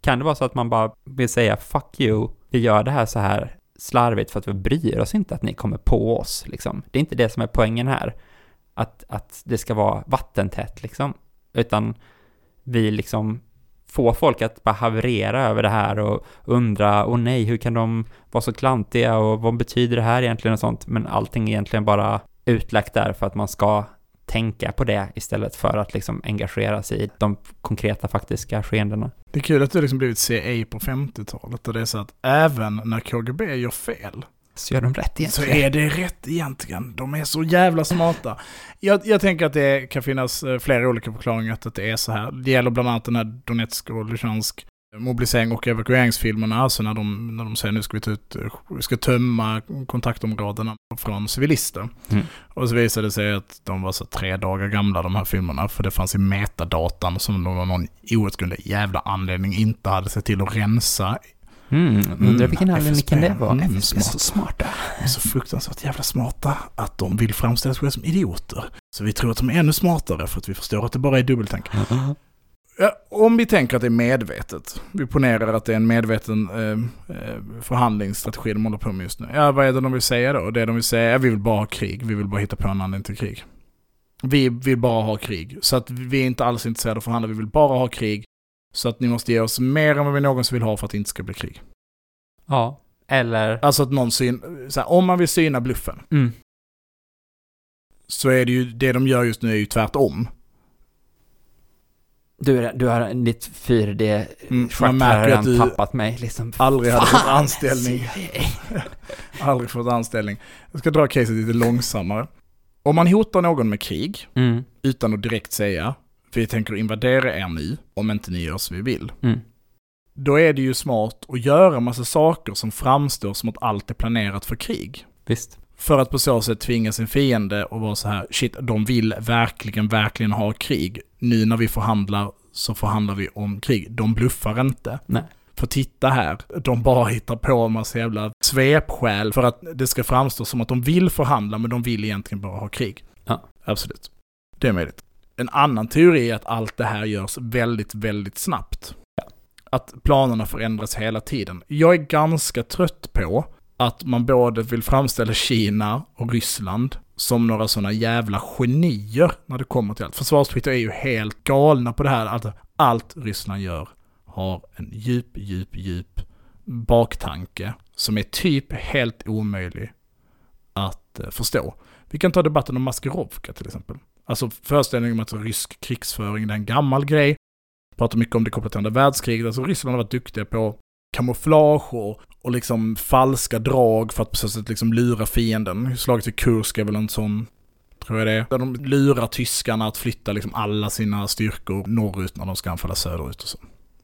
kan det vara så att man bara vill säga fuck you, vi gör det här så här slarvigt för att vi bryr oss inte att ni kommer på oss liksom. Det är inte det som är poängen här. Att, att det ska vara vattentätt liksom. Utan vi liksom få folk att bara haverera över det här och undra, åh nej, hur kan de vara så klantiga och vad betyder det här egentligen och sånt, men allting är egentligen bara utlagt där för att man ska tänka på det istället för att liksom engagera sig i de konkreta faktiska skeendena. Det är kul att det liksom blivit CIA på 50-talet och det är så att även när KGB gör fel så gör de rätt egentligen. Så är det rätt egentligen. De är så jävla smarta. Jag, jag tänker att det kan finnas eh, flera olika förklaringar till att det är så här. Det gäller bland annat den här Donetsk och Luhansk mobilisering och evakueringsfilmerna, alltså när de, när de säger nu ska vi ta ut, vi ska tömma kontaktområdena från civilister. Mm. Och så visade det sig att de var så tre dagar gamla de här filmerna, för det fanns i metadatan som de av någon outgrundlig jävla anledning inte hade sett till att rensa Mm, undrar mm, vilken anledning kan det vara? Mm, FSB är så smarta. De är så fruktansvärt jävla smarta att de vill framställa sig som idioter. Så vi tror att de är ännu smartare för att vi förstår att det bara är dubbeltänk. Mm. [laughs] Ja, om vi tänker att det är medvetet, vi ponerar att det är en medveten eh, eh, förhandlingsstrategi de håller på med just nu. Ja, vad är det de vill säga då? Det de vill säga är att vi vill bara ha krig, vi vill bara hitta på en anledning till krig. Vi vill bara ha krig, så att vi är inte alls intresserade av att förhandla, vi vill bara ha krig. Så att ni måste ge oss mer än vad vi någonsin vill ha för att det inte ska bli krig. Ja, eller... Alltså att någon syn, så här, om man vill syna bluffen. Mm. Så är det ju, det de gör just nu är ju tvärtom. Du, du har ditt 4D mm, man märker att du tappat mig liksom. Aldrig hade fått anställning. [laughs] aldrig fått anställning. Jag ska dra caset lite långsammare. Om man hotar någon med krig, mm. utan att direkt säga, vi tänker invadera er nu, om inte ni gör som vi vill. Mm. Då är det ju smart att göra massa saker som framstår som att allt är planerat för krig. Visst. För att på så sätt tvinga sin fiende att vara så här, shit, de vill verkligen, verkligen ha krig. Nu när vi förhandlar så förhandlar vi om krig. De bluffar inte. Nej. För titta här, de bara hittar på en massa jävla svepskäl för att det ska framstå som att de vill förhandla, men de vill egentligen bara ha krig. Ja. Absolut. Det är möjligt. En annan teori är att allt det här görs väldigt, väldigt snabbt. Ja. Att planerna förändras hela tiden. Jag är ganska trött på att man både vill framställa Kina och Ryssland som några sådana jävla genier när det kommer till allt. Försvarstwitter är ju helt galna på det här att allt Ryssland gör har en djup, djup, djup baktanke som är typ helt omöjlig att eh, förstå. Vi kan ta debatten om Maskerovka till exempel. Alltså föreställningen om att rysk krigsföring är en gammal grej. Pratar mycket om det kopplat till andra världskriget. Alltså Ryssland har varit duktiga på kamouflage och, och liksom falska drag för att på så sätt liksom lura fienden. Slaget vid Kursk är väl en sån, tror jag det är. Där de lurar tyskarna att flytta liksom alla sina styrkor norrut när de ska anfalla söderut och så.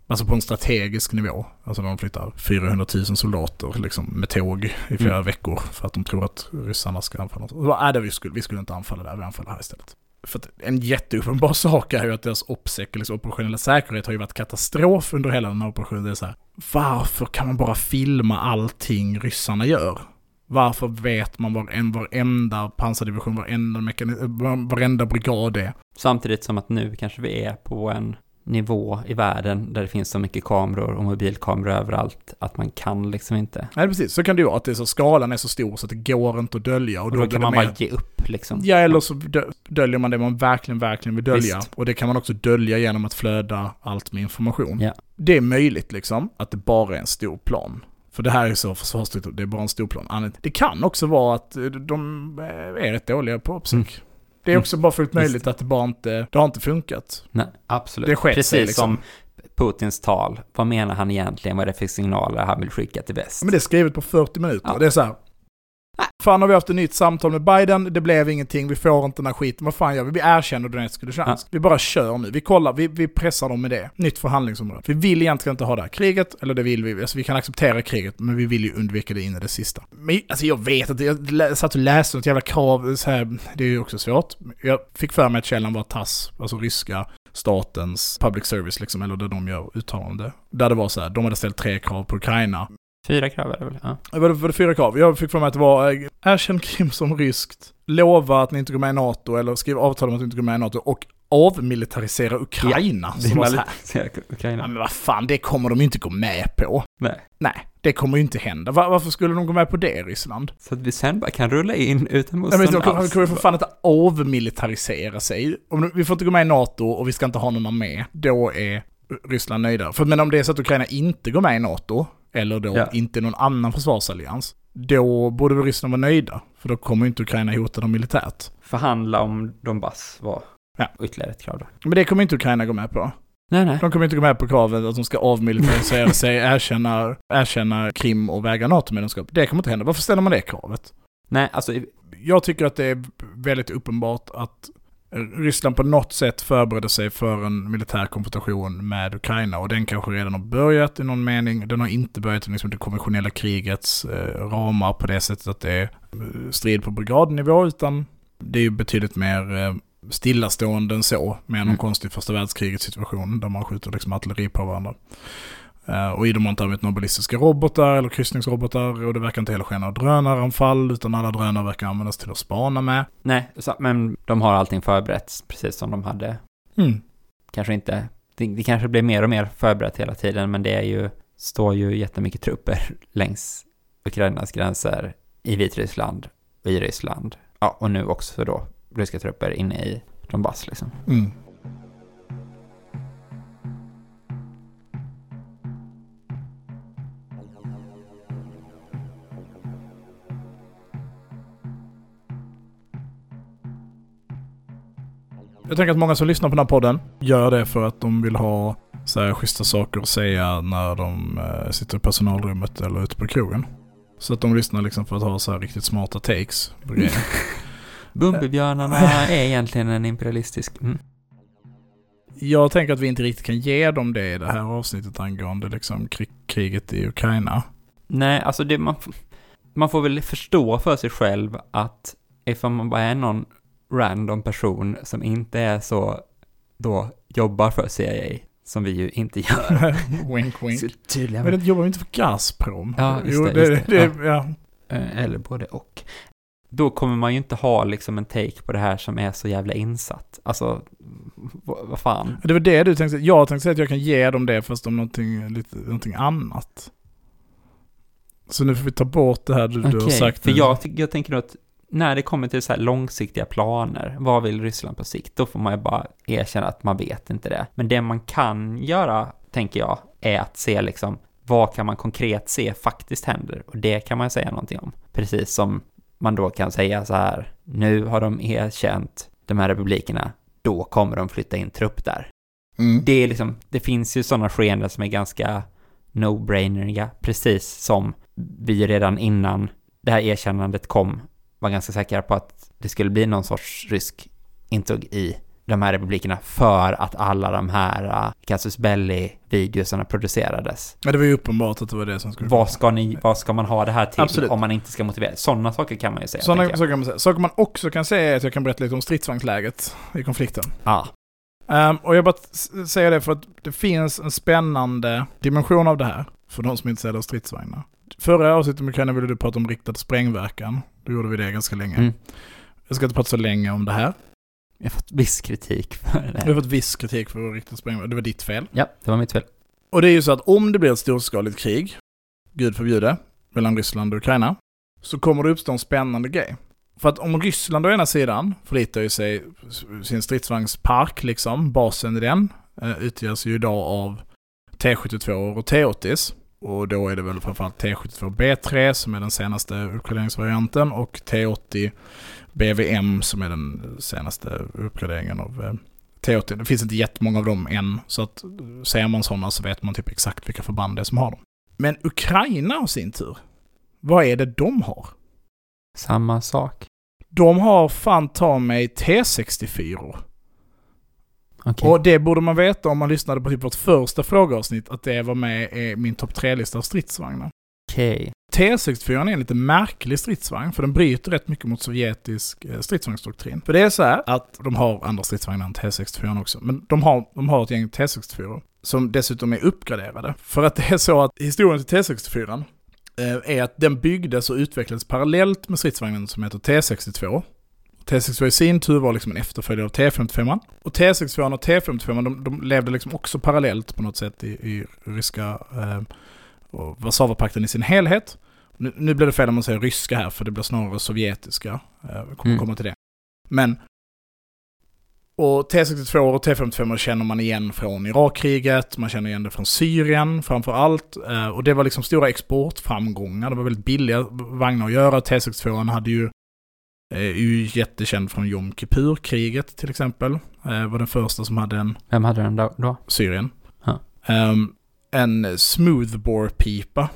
Alltså på en strategisk nivå. Alltså de flyttar 400 000 soldater liksom, med tåg i flera Mm. veckor för att de tror att ryssarna ska anfalla. Och då, äh, det vi, skulle, vi skulle inte anfalla där, vi anfaller här istället. För att en jätteuppenbar [laughs] sak är ju att deras OPSEC, liksom operationella säkerhet, har ju varit katastrof under hela den här operationen. Det är så här, varför kan man bara filma allting ryssarna gör? Varför vet man var en, varenda pansardivision, varenda, mekani- varenda brigad är? Samtidigt som att nu kanske vi är på en nivå i världen där det finns så mycket kameror och mobilkameror överallt att man kan liksom inte. Nej, precis. Så kan det ju vara, att det så, skalan är så stor så att det går inte att dölja. Och då blir kan man mer- bara ge upp liksom. Ja, eller så dö- döljer man det man verkligen, verkligen vill dölja. Visst. Och det kan man också dölja genom att flöda allt med information. Ja. Det är möjligt liksom, att det bara är en stor plan. För det här är så försvarsstridigt, det är bara en stor plan. Det kan också vara att eh, de eh, är rätt dåliga på uppsök. Mm. Det är också bara fullt Visst. möjligt att det bara inte, det har inte funkat. Nej, absolut. Det sket Precis sig, liksom. som Putins tal. Vad menar han egentligen? Vad är det för signaler han vill skicka till väst? Men det är skrivet på 40 minuter. Ja. Det är så här. Fan har vi haft ett nytt samtal med Biden, det blev ingenting, vi får inte den här skiten, vad fan gör vi? Vi erkänner Donetsk och Luhansk. Vi bara kör nu, vi kollar, vi, vi pressar dem med det. Nytt förhandlingsområde. Vi vill egentligen inte ha det här kriget, eller det vill vi, alltså vi kan acceptera kriget, men vi vill ju undvika det in i det sista. Men alltså jag vet att jag satt och läste något jävla krav, så här, det är ju också svårt. Jag fick för mig att källan var TASS, alltså ryska statens public service liksom, eller där de gör uttalande. Där det var så här, de hade ställt tre krav på Ukraina. Fyra krav är det väl? Ja. Var det, var det fyra krav? Jag fick för mig att det var eh, erkänn Krim som ryskt, lova att ni inte går med i NATO, eller skriv avtal om att ni inte går med i NATO, och avmilitarisera Ukraina. Var så här, är [laughs] ja, Ukraina. men vad fan, det kommer de ju inte gå med på. Nej. Nej, det kommer ju inte hända. Va- varför skulle de gå med på det, Ryssland? Så att vi sen bara kan rulla in utan Nej, men motstånd de kommer, de alls. kommer för fan inte avmilitarisera sig. Om vi får inte gå med i NATO och vi ska inte ha någon armé, då är Ryssland nöjda. För, men om det är så att Ukraina inte går med i NATO, eller då Ja. inte någon annan försvarsallians, då borde väl Ryssland vara nöjda. För då kommer inte Ukraina hota dem militärt. Förhandla om Donbass var Ja. ytterligare ett krav då. Men det kommer inte Ukraina gå med på. Nej, nej. De kommer inte gå med på kravet att de ska avmilitarisera sig, [laughs] erkänna, erkänna Krim och väga NATO-medlemskap. Det kommer inte hända. Varför ställer man det kravet? Nej, alltså Jag tycker att det är väldigt uppenbart att Ryssland på något sätt förbereder sig för en militär konfrontation med Ukraina och den kanske redan har börjat i någon mening. Den har inte börjat i liksom det konventionella krigets eh, ramar på det sättet att det är eh, strid på brigadnivå utan det är ju betydligt mer eh, stillastående än så, med någon Mm. konstig första världskrigets situation där man skjuter liksom artilleri på varandra. Eh, och i dem har inte använt några ballistiska robotar eller kryssningsrobotar och det verkar inte heller ske några drönaranfall utan alla drönare verkar användas till att spana med. Nej, men de har allting förberett precis som de hade. Mm. Kanske inte, det, det kanske blir mer och mer förberett hela tiden, men det är ju, står ju jättemycket trupper [laughs] längs Ukrainas gränser i Vitryssland och i Ryssland. Ja, och nu också då ryska trupper inne i Donbass liksom. Mm. Jag tänker att många som lyssnar på den här podden gör det för att de vill ha så här schyssta saker att säga när de eh, sitter i personalrummet eller ute på krogen. Så att de lyssnar liksom för att ha så här riktigt smarta takes på grejer. [laughs] Bumbibjörnarna är egentligen en imperialistisk... Mm. Jag tänker att vi inte riktigt kan ge dem det i det här avsnittet angående liksom krig, kriget i Ukraina. Nej, alltså det man, man får väl förstå för sig själv att ifall man bara är någon random person som inte är så, då jobbar för CIA, som vi ju inte gör. [laughs] wink wink. Så tydliga Men det jobbar vi inte för Gazprom? Ja, just jo, det, just det, det. ja. Eh, Eller både och. Då kommer man ju inte ha liksom en take på det här som är så jävla insatt. Alltså, vad, fan. Det var det du tänkte. Jag tänkte säga att jag kan ge dem det fast om någonting, lite, någonting annat. Så nu får vi ta bort det här du, du har sagt. för jag, jag tänker då att när det kommer till så här långsiktiga planer, vad vill Ryssland på sikt? Då får man ju bara erkänna att man vet inte det. Men det man kan göra, tänker jag, är att se liksom, vad kan man konkret se faktiskt händer? Och det kan man säga någonting om. Precis som man då kan säga så här, nu har de erkänt de här republikerna, då kommer de flytta in trupp där. Mm. Det är liksom, det finns ju sådana skeenden som är ganska no-braineriga, precis som vi redan innan det här erkännandet kom var ganska säkra på att det skulle bli någon sorts rysk intåg i de här republikerna för att alla de här uh, Casus Belli-videosarna producerades. Ja, det var ju uppenbart att det var det som skulle Vad ska, ni, vad ska man ha det här till Absolut. om man inte ska motivera? Sådana saker kan man ju säga. Sådana saker kan man säga. Saker man också kan säga är att jag kan berätta lite om stridsvagnsläget i konflikten. Ja. Ehm, och jag bara säger det för att det finns en spännande dimension av det här, för de som är intresserade av stridsvagnar. Förra avsnittet med Ukraina ville du prata om riktad sprängverkan. Då gjorde vi det ganska länge. Mm. Jag ska inte prata så länge om det här. Jag har fått viss kritik för det. Vi har fått viss kritik för riktad sprängverkan. Det var ditt fel. Ja, det var mitt fel. Och det är ju så att om det blir ett storskaligt krig, gud förbjude, mellan Ryssland och Ukraina, så kommer det uppstå en spännande grej. För att om Ryssland å ena sidan förlitar ju sig sin stridsvagnspark, liksom, basen i den, eh, utgörs ju idag av T72 och T80s. Och då är det väl framförallt T72B3 som är den senaste uppgraderingsvarianten och T80 BVM som är den senaste uppgraderingen av eh, T80. Det finns inte jättemånga av dem än, så att eh, ser man sådana så vet man typ exakt vilka förband det är som har dem. Men Ukraina har sin tur. Vad är det de har? Samma sak. De har fan ta mig T64. Okej. Och det borde man veta om man lyssnade på typ vårt första frågeavsnitt, att det var med i min topp tre-lista av stridsvagnar. Okej. T64 är en lite märklig stridsvagn, för den bryter rätt mycket mot sovjetisk eh, stridsvagnsdoktrin. För det är så här att de har andra stridsvagnar än T64 också, men de har, de har ett gäng T64 som dessutom är uppgraderade. För att det är så att historien till T64 eh, är att den byggdes och utvecklades parallellt med stridsvagnen som heter T62. T62 i sin tur var liksom en efterföljare av T55. Och T62 och T55 de, de levde liksom också parallellt på något sätt i, i ryska eh, Warszawapakten i sin helhet. Nu, nu blir det fel om man säger ryska här, för det blir snarare sovjetiska. Eh, Jag kommer Mm. komma till det. Men... Och T62 och T55 känner man igen från Irakkriget, man känner igen det från Syrien framför allt. Eh, Och det var liksom stora exportframgångar, det var väldigt billiga vagnar att göra. T62 hade ju är ju jättekänd från Jom Kippur-kriget till exempel. Eh, var den första som hade en Vem hade den då? Syrien. Ja. Ehm, en smoothbore-pipa.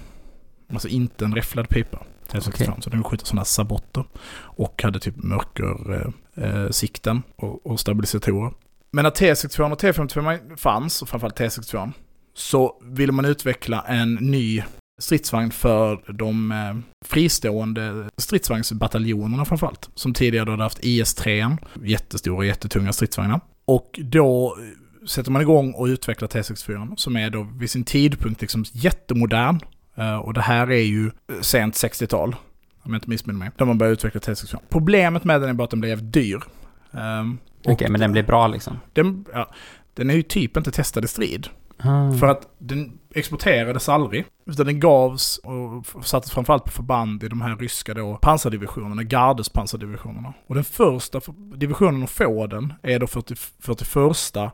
Alltså inte en räfflad pipa. T65. Okej. Så den skjuter sådana sabotter. Och hade typ mörker eh, eh, och, och stabilisatorer. Men när T62 och T55 fanns, och framförallt T62, så ville man utveckla en ny stridsvagn för de eh, fristående stridsvagnsbataljonerna framförallt. Som tidigare då hade haft IS-3, jättestora och jättetunga stridsvagnar. Och då eh, sätter man igång och utvecklar T64 som är då vid sin tidpunkt liksom jättemodern. Eh, och det här är ju sent 60-tal, om jag inte missminner mig, då man började utveckla T64. Problemet med den är bara att den blev jävligt dyr. Ehm, Okej, men den blir bra liksom. den, ja, den är ju typ inte testad i strid. Ah. För att den exporterades aldrig. Utan den gavs och sattes framförallt på förband i de här ryska då pansardivisionerna, Gardes pansardivisionerna. Och den första divisionen att få den är då 40, 41 eh,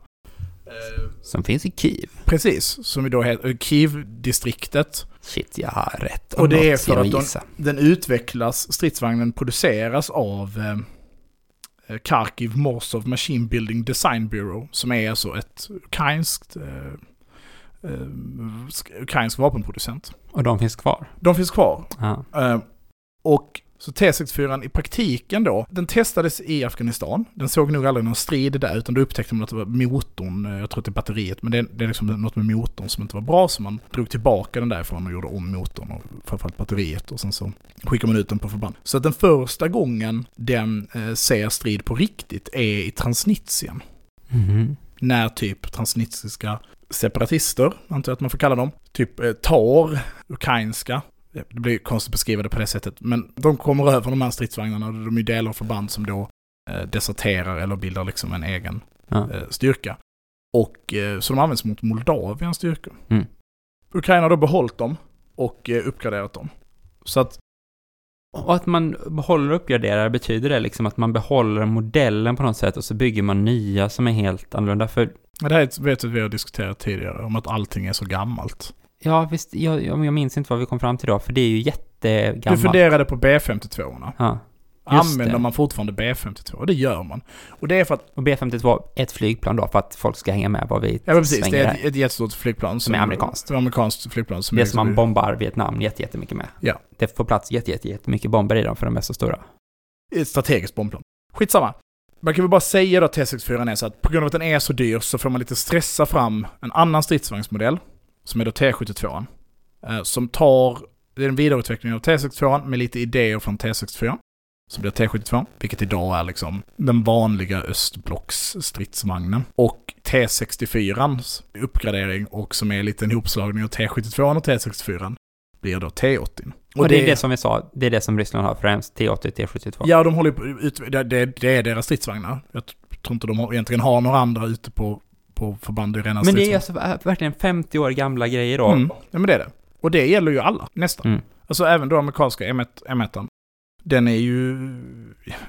Som finns i Kiev. precis, som då heter eh, Kiev-distriktet. Shit, jag har rätt. Och det är för att de-. Den utvecklas, stridsvagnen produceras av eh, eh, Kharkiv Morsov Machine Building Design Bureau, som är alltså ett ukrainskt eh, eh, sk- ukrainsk vapenproducent. Och de finns kvar. De finns kvar. Ja. Eh, och så T64 i praktiken då, den testades i Afghanistan. Den såg nog aldrig någon strid där, utan då upptäckte man att det var motorn, eh, jag tror att det är batteriet, men det, det är liksom något med motorn som inte var bra, så man drog tillbaka den därifrån och gjorde om motorn och framförallt batteriet och sen så skickade man ut den på förband. Så att den första gången den eh, ser strid på riktigt är i Transnistrien Mhm. när typ transnistriska separatister, antar jag att man får kalla dem, typ eh, tar ukrainska, det blir konstigt att beskriva det på det sättet, men de kommer över de här stridsvagnarna och de är delar av förband som då eh, deserterar eller bildar liksom en egen Ja. eh, styrka. Och eh, så de används mot Moldaviens styrkor. Mm. Ukraina har då behållit dem och eh, uppgraderat dem. Så att, Och att man behåller och uppgraderar, betyder det liksom att man behåller modellen på något sätt och så bygger man nya som är helt annorlunda? För det här är- vet vi har diskuterat tidigare, om att allting är så gammalt. ja, visst, jag, jag jag minns inte vad vi kom fram till då, för det är ju jättegammalt. Du funderade på B52orna. Ja. Just Använder det. man fortfarande B52? Och det gör man. Och det är för att, Och B52 är ett flygplan då, för att folk ska hänga med vad vi ja precis, det är ett, ett jättestort flygplan. Som är amerikanskt. Ett amerikanskt flygplan. Som Det är som man bombar Vietnam jätte, jättemycket med. Ja. Det får plats jätte, jätte, jättemycket bomber i dem för de är så stora. Ett strategiskt bombplan. Skitsamma. man kan väl bara säga då att T64 är så att på grund av att den är så dyr så får man lite stressa fram en annan stridsvagnsmodell, som är då T72. eh, Som tar, det är en vidareutveckling av T62 med lite idéer från T64. Som blir T72, vilket idag är liksom den vanliga östblocks stridsvagnen. Och T64ans uppgradering och som är lite en hopslagning av T72 och T64 blir då T80. Och, det, är det som vi sa, det är det som Ryssland har främst, T80, T72. Ja, de håller på ut, det, det, det är deras stridsvagnar. Jag tror inte de har, egentligen har några andra ute på, på förband i rena Men det är alltså verkligen 50 år gamla grejer då. Mm, ja men det är det. Och det gäller ju alla, nästan. Mm. Alltså även då amerikanska M1, M1. Den är ju,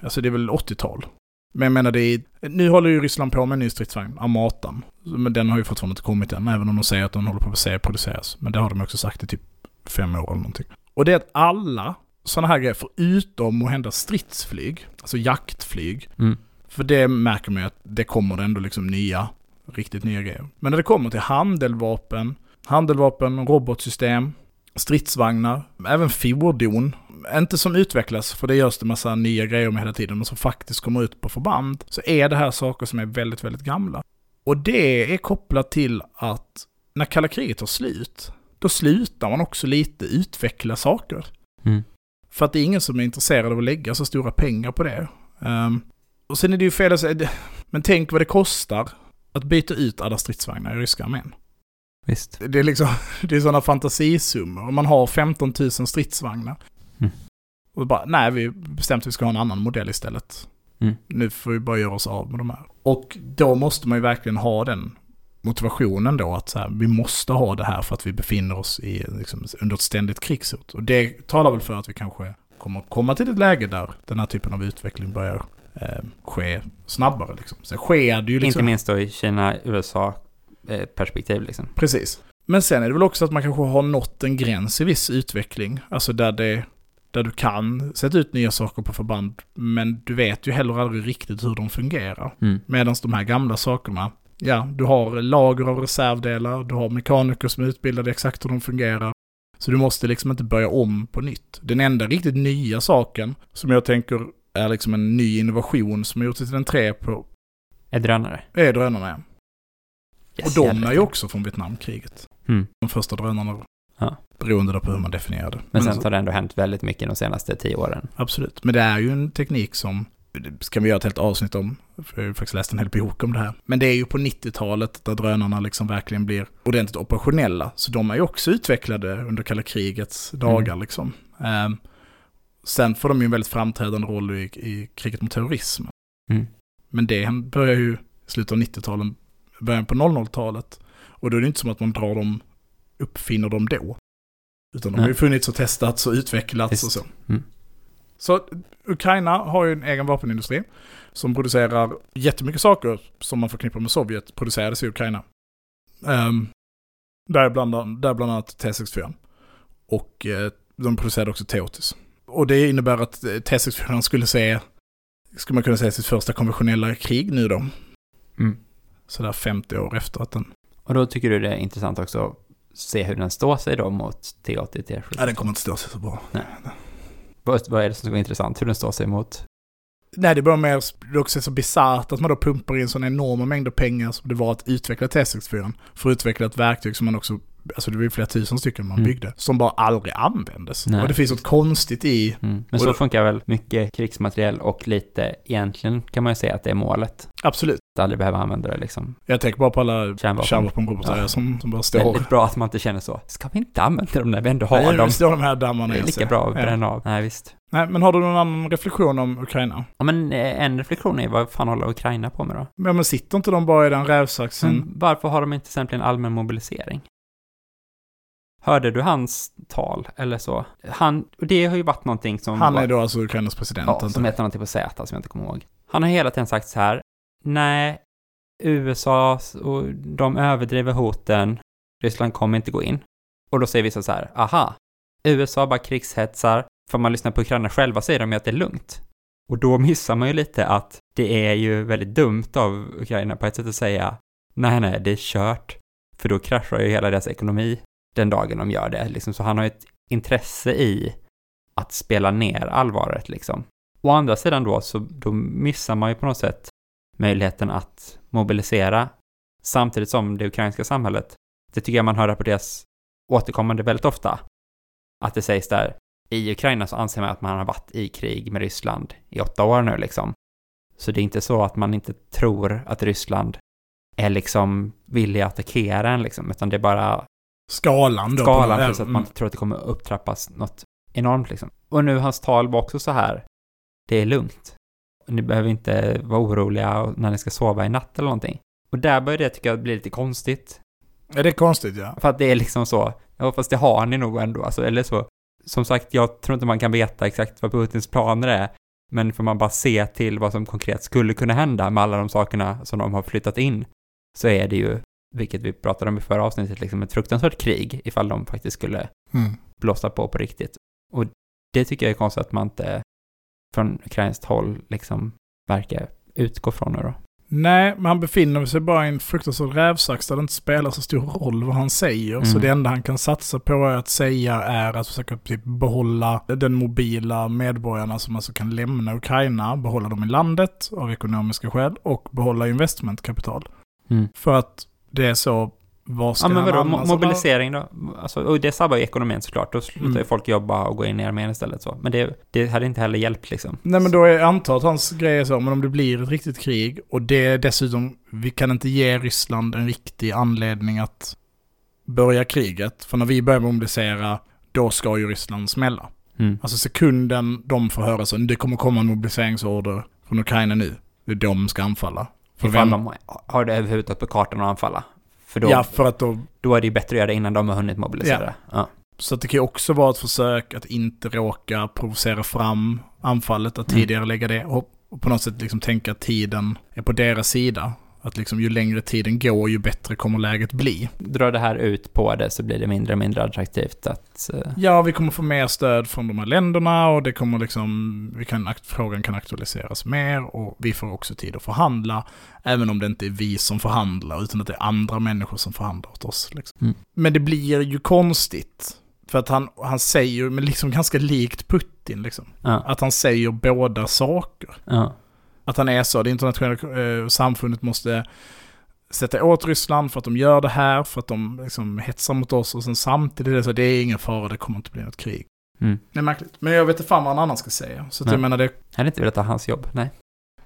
alltså det är väl 80-tal. Men jag menar det är, nu håller ju Ryssland på med en ny stridsvagn, Amatan. Men den har ju fortfarande inte kommit än, även om de säger att den håller på att serieproduceras. Men det har de också sagt i typ fem år eller någonting. Och det är att alla sådana här grejer, förutom att hända stridsflyg, alltså jaktflyg, Mm. för det märker man ju att det kommer ändå liksom nya, riktigt nya grejer. Men när det kommer till handeldvapen, handeldvapen, robotsystem, stridsvagnar, även fordon, inte som utvecklas, för det görs det massa nya grejer med hela tiden, men som faktiskt kommer ut på förband, så är det här saker som är väldigt, väldigt gamla. Och det är kopplat till att när kalla kriget tar slut, då slutar man också lite utveckla saker. Mm. För att det är ingen som är intresserad av att lägga så stora pengar på det. Ehm, och sen är det ju fel att säga, men tänk vad det kostar att byta ut alla stridsvagnar i ryska armén. Visst. Det är liksom, [laughs] det är sådana fantasisummor. Man har 15 000 stridsvagnar. Mm. Och bara, nej vi bestämt att vi ska ha en annan modell istället. Mm. Nu får vi bara göra oss av med de här. Och då måste man ju verkligen ha den motivationen då att så här, vi måste ha det här för att vi befinner oss i, liksom, under ett ständigt krigshot. Och det talar väl för att vi kanske kommer komma till ett läge där den här typen av utveckling börjar eh, ske snabbare. Liksom. Sen sker det ju liksom... Inte minst då i Kina-USA-perspektiv liksom. Precis. Men sen är det väl också att man kanske har nått en gräns i viss utveckling. Alltså där det där du kan sätta ut nya saker på förband, men du vet ju heller aldrig riktigt hur de fungerar. Mm. Medan de här gamla sakerna, ja, du har lager av reservdelar, du har mekaniker som är utbildade exakt hur de fungerar. Så du måste liksom inte börja om på nytt. Den enda riktigt nya saken som jag tänker är liksom en ny innovation som har gjort sig till en trä på, Är drönare. är drönarna. Yes, och de är ju också från Vietnamkriget. Mm. De första drönarna. Ja. Beroende på hur man definierar det. Men sen alltså, har det ändå hänt väldigt mycket de senaste tio åren. Absolut. Men det är ju en teknik som, ska vi göra ett helt avsnitt om, för jag har ju faktiskt läst en hel bok om det här. Men det är ju på 90-talet där drönarna liksom verkligen blir ordentligt operationella. Så de är ju också utvecklade under kalla krigets dagar liksom. Ehm, sen får de ju en väldigt framträdande roll i, i kriget mot terrorism. Mm. Men det börjar ju i slutet av 90-talet, början på 00-talet. Och då är det inte som att man drar dem, uppfinner dem då. Utan de har ju Nej. funnits och testats och utvecklats Visst. och så. Mm. Så Ukraina har ju en egen vapenindustri som producerar jättemycket saker som man förknippar med Sovjet producerades i Ukraina. Um, där, bland, där bland annat T64. Och eh, de producerade också T80. Och det innebär att eh, T64 skulle se, skulle man kunna säga, sitt första konventionella krig nu då. Mm. Sådär 50 år efter att den... Och då tycker du det är intressant också att se hur den står sig då mot T80, T70? Nej, den kommer inte stå sig så bra. Vad, vad är det som ska vara intressant? Hur den står sig mot? Nej, det är bara mer, det är också så bisarrt att man då pumpar in sådana enorma mängder pengar som det var att utveckla T64. För att utveckla ett verktyg som man också, alltså det var ju flera tusen stycken man Mm. byggde, som bara aldrig användes. Nej. Och det finns något konstigt i, Mm. Men så då- funkar väl mycket krigsmateriel och lite, egentligen kan man ju säga att det är målet. absolut. Att aldrig behöva använda det liksom. Jag tänker bara på alla Kärnvapen. kärnvapenrobotar Ja. som, som bara står. Väldigt bra att man inte känner så. Ska vi inte använda dem när vi ändå har Nej, dem? det står de här dammarna Det är lika bra att Ja. bränna av. Nej, visst. Nej, men har du någon annan reflektion om Ukraina? Ja, men eh, en reflektion är vad fan håller Ukraina på med då? Ja, men sitter inte de bara i den rävsaxen? Men varför har de inte till exempel en allmän mobilisering? Hörde du hans tal eller så? Han, och det har ju varit någonting som... Han är då alltså Ukrainas president. Ja, som heter någonting på Z som jag inte kommer ihåg. Han har hela tiden sagt så här, nej, USA och de överdriver hoten, Ryssland kommer inte gå in. Och då säger vissa så här, aha, USA bara krigshetsar, för man lyssnar på Ukraina själva säger de ju att det är lugnt. Och då missar man ju lite att det är ju väldigt dumt av Ukraina på ett sätt att säga, nej, nej, det är kört, för då kraschar ju hela deras ekonomi den dagen de gör det, liksom. Så han har ju ett intresse i att spela ner allvaret, liksom. Å andra sidan då, så då missar man ju på något sätt möjligheten att mobilisera samtidigt som det ukrainska samhället. Det tycker jag man hör rapporteras återkommande väldigt ofta. Att det sägs där, i Ukraina så anser man att man har varit i krig med Ryssland i åtta år nu liksom. Så det är inte så att man inte tror att Ryssland är liksom villig att attackera en liksom, utan det är bara Skalan då. skalan plus att man inte tror att det kommer upptrappas något enormt liksom. Och nu hans tal var också så här, det är lugnt. Ni behöver inte vara oroliga när ni ska sova i natt eller någonting. Och där börjar det tycka bli lite konstigt. Ja, det är konstigt ja. För att det är liksom så, ja fast det har ni nog ändå, alltså, eller så. Som sagt, jag tror inte man kan veta exakt vad Putins planer är, men får man bara se till vad som konkret skulle kunna hända med alla de sakerna som de har flyttat in, så är det ju, vilket vi pratade om i förra avsnittet, liksom ett fruktansvärt krig ifall de faktiskt skulle Mm. blåsa på på riktigt. Och det tycker jag är konstigt att man inte från ukrainskt håll liksom verkar utgå från nu då. Nej, men han befinner sig bara i en fruktansvärd rävsax där det inte spelar så stor roll vad han säger. Så Mm. det enda han kan satsa på att säga är att försöka typ behålla den mobila medborgarna som alltså kan lämna Ukraina, behålla dem i landet av ekonomiska skäl och behålla investmentkapital. Mm. För att det är så, vad ska Ja men han vadå, annars- mo- mobilisering då? Alltså, och det sabbar ju ekonomin såklart, då slutar ju Mm. folk jobba och gå in i armén istället så. Men det, det hade inte heller hjälpt liksom. Nej men då är jag antar att hans grej är så, men om det blir ett riktigt krig och det är dessutom, vi kan inte ge Ryssland en riktig anledning att börja kriget. För när vi börjar mobilisera, då ska ju Ryssland smälla. Mm. Alltså sekunden de får höra så, det kommer komma en mobiliseringsorder från Ukraina nu, det är de ska anfalla. För Ifall vem? de har det överhuvudtaget på kartan att anfalla. För då, Ja, för att då, då är det ju bättre att göra det innan de har hunnit mobilisera. Ja. så att det kan ju också vara ett försök att inte råka provocera fram anfallet, att tidigare lägga det och på något sätt liksom tänka att tiden är på deras sida. Att liksom ju längre tiden går, ju bättre kommer läget bli. Drar det här ut på det så blir det mindre och mindre attraktivt att... eh, Ja, vi kommer få mer stöd från de här länderna och det kommer liksom, vi kan, frågan kan aktualiseras mer och vi får också tid att förhandla. Även om det inte är vi som förhandlar, utan att det är andra människor som förhandlar åt oss. Liksom. Mm. Men det blir ju konstigt. För att han, han säger, men liksom ganska likt Putin liksom. ja, Att han säger båda saker. ja. Att han är så, det internationella eh, samfundet måste sätta åt Ryssland för att de gör det här, för att de liksom hetsar mot oss och sen samtidigt är det så, det är ingen fara, det kommer inte bli något krig. Mm. Det är märkligt. Men jag vet inte fan vad någon annan ska säga. Så Nej. jag menar det, Jag hade inte velat ha hans jobb, nej.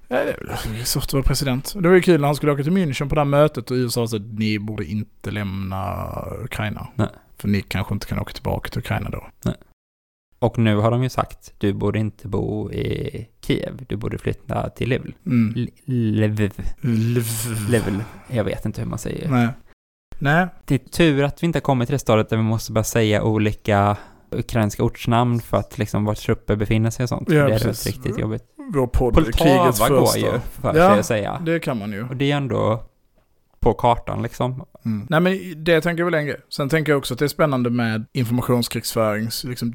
ja, det är svårt att vara president. Det var ju kul när han skulle åka till München på det här mötet och USA sa att ni borde inte lämna Ukraina. Nej. För ni kanske inte kan åka tillbaka till Ukraina då. Och nu har de ju sagt, du borde inte bo i Kiev, du borde flytta till Lviv. Mm. Lviv. Lv- Lviv. Jag vet inte hur man säger. Nej. Nej. Det är tur att vi inte har kommit till det stadiet där vi måste börja säga olika ukrainska ortsnamn för att liksom var trupper befinner sig och sånt. Ja, det är riktigt jobbigt. Vår podd är krigets Poltava går första. ju för Ja. att säga. Det kan man ju. Och det är ändå på kartan liksom. Mm. Nej men det tänker jag väl en grej. Sen tänker jag också att det är spännande med informationskrigsförings, liksom.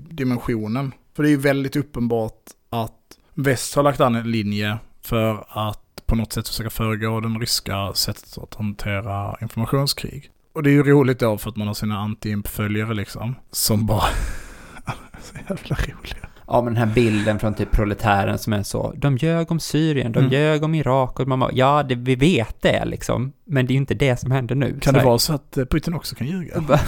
För det är ju väldigt uppenbart att väst har lagt an en linje för att på något sätt försöka föregå den ryska sättet att hantera informationskrig. Och det är ju roligt då för att man har sina anti-imp-följare liksom, som bara... [laughs] så jävla roliga. Ja, men den här bilden från typ proletären som är så, de ljög om Syrien, de Mm. ljög om Irak och man bara, ja, det, vi vet det liksom, men det är ju inte det som händer nu. Kan det här- vara så att eh, Putin också kan ljuga? [laughs]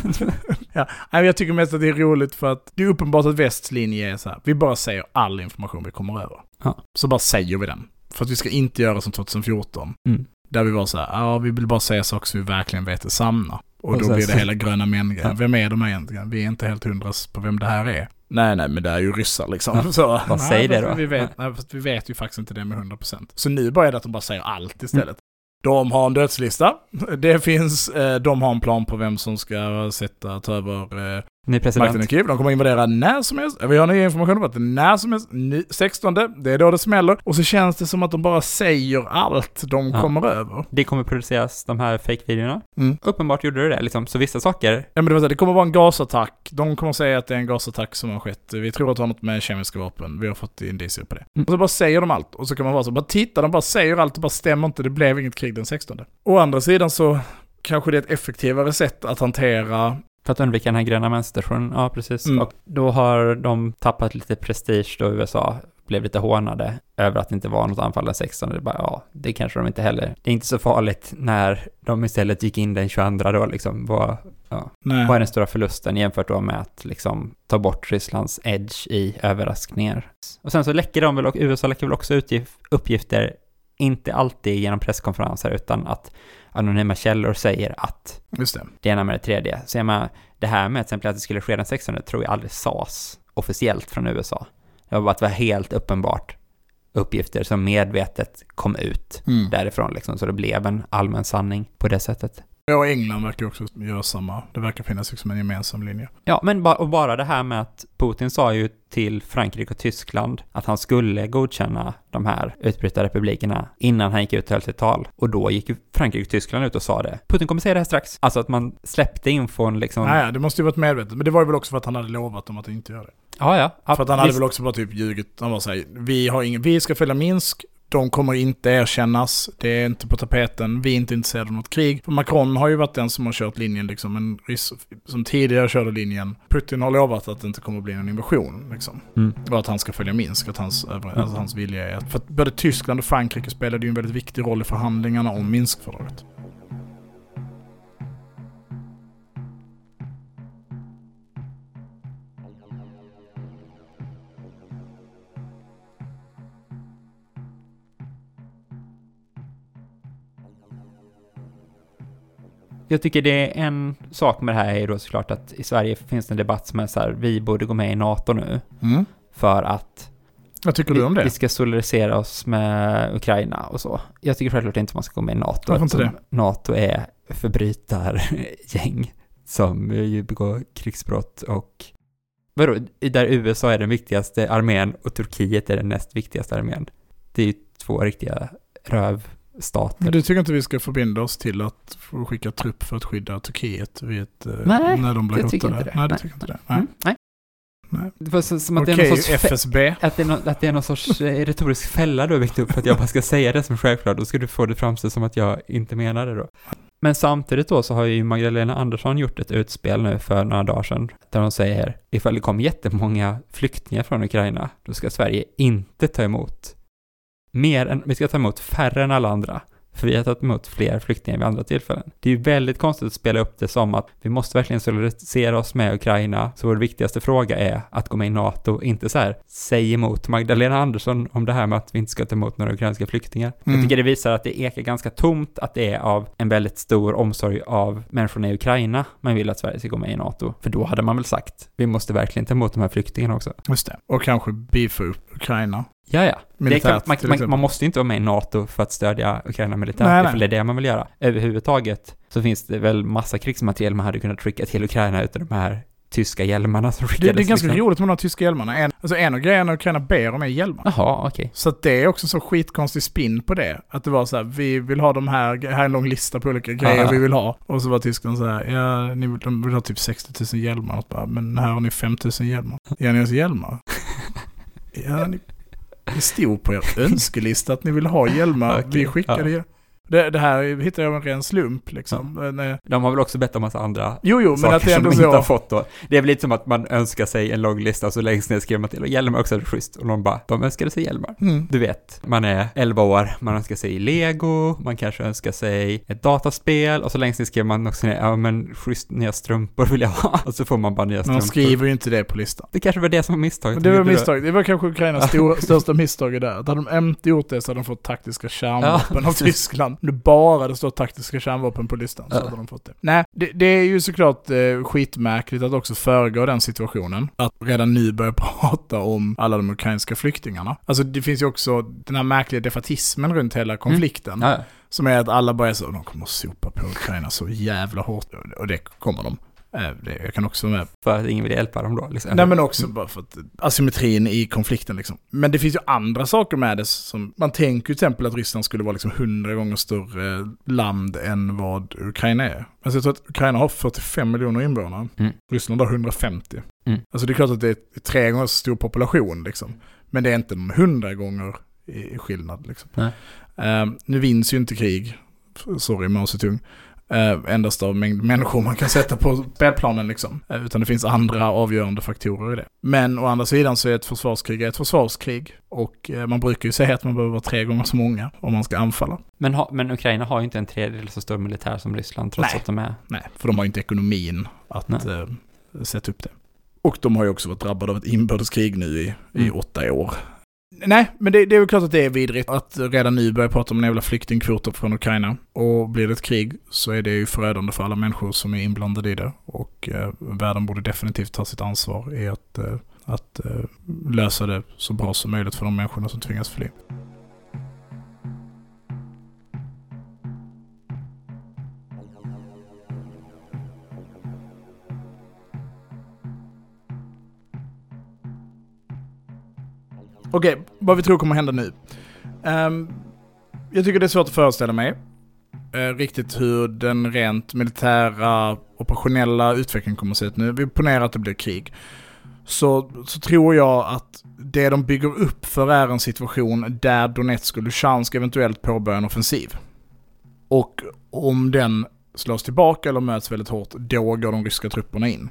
Ja, jag tycker mest att det är roligt för att det är uppenbart att västs linje är så här, vi bara säger all information vi kommer över. Ja. Så bara säger vi den. För att vi ska inte göra som 2014. Mm. Där vi var så här, ja vi vill bara säga saker som vi verkligen vet är sanna. Och, Och då blir det så- hela gröna män. Vem är de egentligen? Vi är inte helt hundra på vem det här är. Nej, nej, men det är ju ryssar liksom. [laughs] Så, Vad nej, säger det fast då? Vi vet, nej, fast vi vet ju faktiskt inte det med 100%. Så nu bara är det att de bara säger allt istället. De har en dödslista. Det finns, eh, de har en plan på vem som ska sätta, ta över eh, Ny president. makten i Kiev. De kommer invadera när som helst. Vi har ny information om att är när som helst. Ny- 16, det är då det smäller. Och så känns det som att de bara säger allt de Ja. kommer över. Det kommer produceras de här fake-videorna. Mm. Uppenbart gjorde det det liksom, så vissa saker, Ja men det, var så det kommer vara en gasattack. De kommer säga att det är en gasattack som har skett. Vi tror att det har något med kemiska vapen. Vi har fått indicier på det. Mm. Och så bara säger de allt. Och så kan man vara så, bara titta, de bara säger allt. Det bara stämmer inte. Det blev inget krig den 16. Å andra sidan så kanske det är ett effektivare sätt att hantera för att undvika den här gröna vänsterstationen, ja precis. Mm. Och då har de tappat lite prestige då, USA, blev lite hånade över att det inte var något anfall den 16. Det bara, ja, det kanske de inte heller. Det är inte så farligt när de istället gick in den 22 då liksom. Vad, ja. Vad är den stora förlusten jämfört då med att liksom ta bort Rysslands edge i överraskningar? Och sen så läcker de väl, och USA läcker väl också ut uppgifter, inte alltid genom presskonferenser, utan att anonyma källor säger att Just det. det ena med det tredje. Så jag menar, det här med till exempel att det skulle ske den 16 tror jag aldrig sades officiellt från USA. Det var bara att det var helt uppenbart uppgifter som medvetet kom ut Mm. därifrån liksom, så det blev en allmän sanning på det sättet. Ja, och England verkar också göra samma. Det verkar finnas liksom en gemensam linje. Ja, men ba och bara det här med att Putin sa ju till Frankrike och Tyskland att han skulle godkänna de här utbrytarrepublikerna innan han gick ut och höll sitt tal. Och då gick ju Frankrike och Tyskland ut och sa det. Putin kommer säga det här strax. Alltså att man släppte infon liksom. Nej, det måste ju varit medvetet. Men det var ju väl också för att han hade lovat dem att inte göra det. Ja, ja. För att han hade visst. väl också bara typ ljugit. Han var såhär, vi har ingen, vi ska följa Minsk. De kommer inte erkännas, det är inte på tapeten, vi är inte intresserade av något krig. För Macron har ju varit den som har kört linjen, liksom, en ryss, som tidigare körde linjen. Putin har lovat att det inte kommer att bli en invasion, liksom. Mm. Och att han ska följa Minsk, att hans, över- alltså, hans vilja är att... För att både Tyskland och Frankrike spelade ju en väldigt viktig roll i förhandlingarna om Minskfördraget. Jag tycker det är en sak med det här är då såklart att i Sverige finns det en debatt som är så här, vi borde gå med i NATO nu Mm. för att Vad tycker vi, du om det? vi ska solidarisera oss med Ukraina och så. Jag tycker självklart inte man ska gå med i NATO. Varför inte eftersom NATO är förbrytargäng [laughs] som ju begår krigsbrott och vadå, där USA är den viktigaste armén och Turkiet är den näst viktigaste armén. Det är ju två riktiga rövstater. Men du tycker inte vi ska förbinda oss till att skicka trupp för att skydda Turkiet vid eh, Nej, när de blir hotade? det. Nej, Nej. tycker inte det. Nej. Mm, nej. Nej. Det var som att Okej, det är någon sorts FSB. att det, är någon, att det är någon sorts eh, retorisk fälla du har byggt upp för att jag bara ska säga det som självklart, då ska du få det framstå som att jag inte menar det då. Men samtidigt då så har ju Magdalena Andersson gjort ett utspel nu för några dagar sedan, där hon säger ifall det kommer jättemånga flyktingar från Ukraina, då ska Sverige inte ta emot mer än, vi ska ta emot färre än alla andra. För vi har tagit emot fler flyktingar vid andra tillfällen. Det är ju väldigt konstigt att spela upp det som att vi måste verkligen solidarisera oss med Ukraina, så vår viktigaste fråga är att gå med i NATO, inte så här, säg emot Magdalena Andersson om det här med att vi inte ska ta emot några ukrainska flyktingar. Mm. Jag tycker det visar att det ekar ganska tomt, att det är av en väldigt stor omsorg av människorna i Ukraina man vill att Sverige ska gå med i NATO. För då hade man väl sagt, vi måste verkligen ta emot de här flyktingarna också. Just det. Och kanske beefa upp Ukraina. Ja, ja. Det är Militärt, klart, man, man, man måste inte vara med i NATO för att stödja Ukraina militärt, Nej, nej. ifall det är det man vill göra. Överhuvudtaget så finns det väl massa krigsmateriel man hade kunnat skicka till Ukraina utan de här tyska hjälmarna som Det, skickades. det är ganska liksom. roligt med de här tyska hjälmarna. En, alltså en av grejerna Ukraina ber om är hjälmar. Jaha, okej. Så att det är också så skitkonstig spin på det. Att det var så här, vi vill ha de här, här är en lång lista på olika grejer Ja. vi vill ha. Och så var Tyskland så här, ja, ni vill, de vill ha typ 60 000 hjälmar. Och så bara, men här har ni 5 000 hjälmar. Ger ni oss hjälmar? [laughs] ja, ni, det stod på er önskelista att ni vill ha hjälmar. Okej, vi skickade ja. ju. Det, det här hittade jag av en ren slump liksom. Men, eh, De har väl också bett om massa andra jo, jo, men saker att det är som ändå de inte har så. fått då. Det är väl lite som att man önskar sig en lång lista och så längst ner skriver man till och Hjälmar också är schysst och någon bara, de önskade sig Hjälmar. Mm. Du vet, man är 11 år, man önskar sig Lego, man kanske önskar sig ett dataspel och så längst ner skriver man också ner, ja men schysst nya strumpor vill jag ha. [laughs] Och så får man bara nya Men strumpor. de skriver ju inte det på listan. Det kanske var det som var misstaget. Men det var Gjorde misstag. Det var kanske Ukrainas [laughs] största misstag det. Att hade de inte gjort det så hade de fått taktiska kärnvapen Ja, av. Tyskland. Om det bara hade stått taktiska kärnvapen på listan så hade de fått det. Nej, det, det är ju såklart eh, skitmärkligt att också föregå den situationen. Att redan nu börja [laughs] prata om alla de ukrainska flyktingarna. Alltså det finns ju också den här märkliga defatismen runt hela konflikten. Ja. Som är att alla bara är så, de kommer att sopa på Ukraina så jävla hårt. Och det kommer de. Eh, jag kan också med för att ingen vill hjälpa dem då. Liksom. Nej men också bara för att asymmetrin i konflikten liksom. Men det finns ju andra saker med det som, man tänker till exempel att Ryssland skulle vara liksom hundra gånger större land än vad Ukraina är. Alltså jag tror att Ukraina har 45 miljoner invånare. Mm. Ryssland har 150. Mm. Alltså det är klart att det är tre gånger så stor population liksom. Men det är inte någon hundra gånger i skillnad liksom. Ehm, nu vinns ju inte krig, sorry Mao Zedong. Eh, endast av mängd människor man kan sätta på spelplanen liksom. Eh, utan det finns andra avgörande faktorer i det. Men å andra sidan så är ett försvarskrig ett försvarskrig. Och eh, man brukar ju säga att man behöver vara tre gånger så många om man ska anfalla. Men, ha, men Ukraina har ju inte en tredjedel så stor militär som Ryssland trots Nej. att de är... Nej, för de har ju inte ekonomin att sätta upp det. Och de har ju också varit drabbade av ett inbördeskrig nu i, i Mm. åtta år. Nej, men det, det är väl klart att det är vidrigt att redan nu börja prata om en jävla flyktingkvoter från Ukraina. Och blir det ett krig så är det ju förödande för alla människor som är inblandade i det. Och eh, världen borde definitivt ta sitt ansvar i att, eh, att eh, lösa det så bra som möjligt för de människorna som tvingas fly. Okej, vad vi tror kommer hända nu. Um, jag tycker det är svårt att föreställa mig uh, riktigt hur den rent militära operationella utvecklingen kommer att se ut nu. Vi ponerar att det blir krig. Så, så tror jag att det de bygger upp för är en situation där Donetsk och Luhansk eventuellt påbörjar en offensiv. Och om den slås tillbaka eller möts väldigt hårt, då går de ryska trupperna in.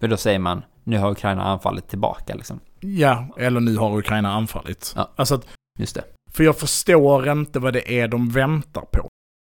Men då säger man, nu har Ukraina anfallit tillbaka liksom. Ja, eller nu har Ukraina anfallit. Ja. Alltså att, Just det. för jag förstår inte vad det är de väntar på.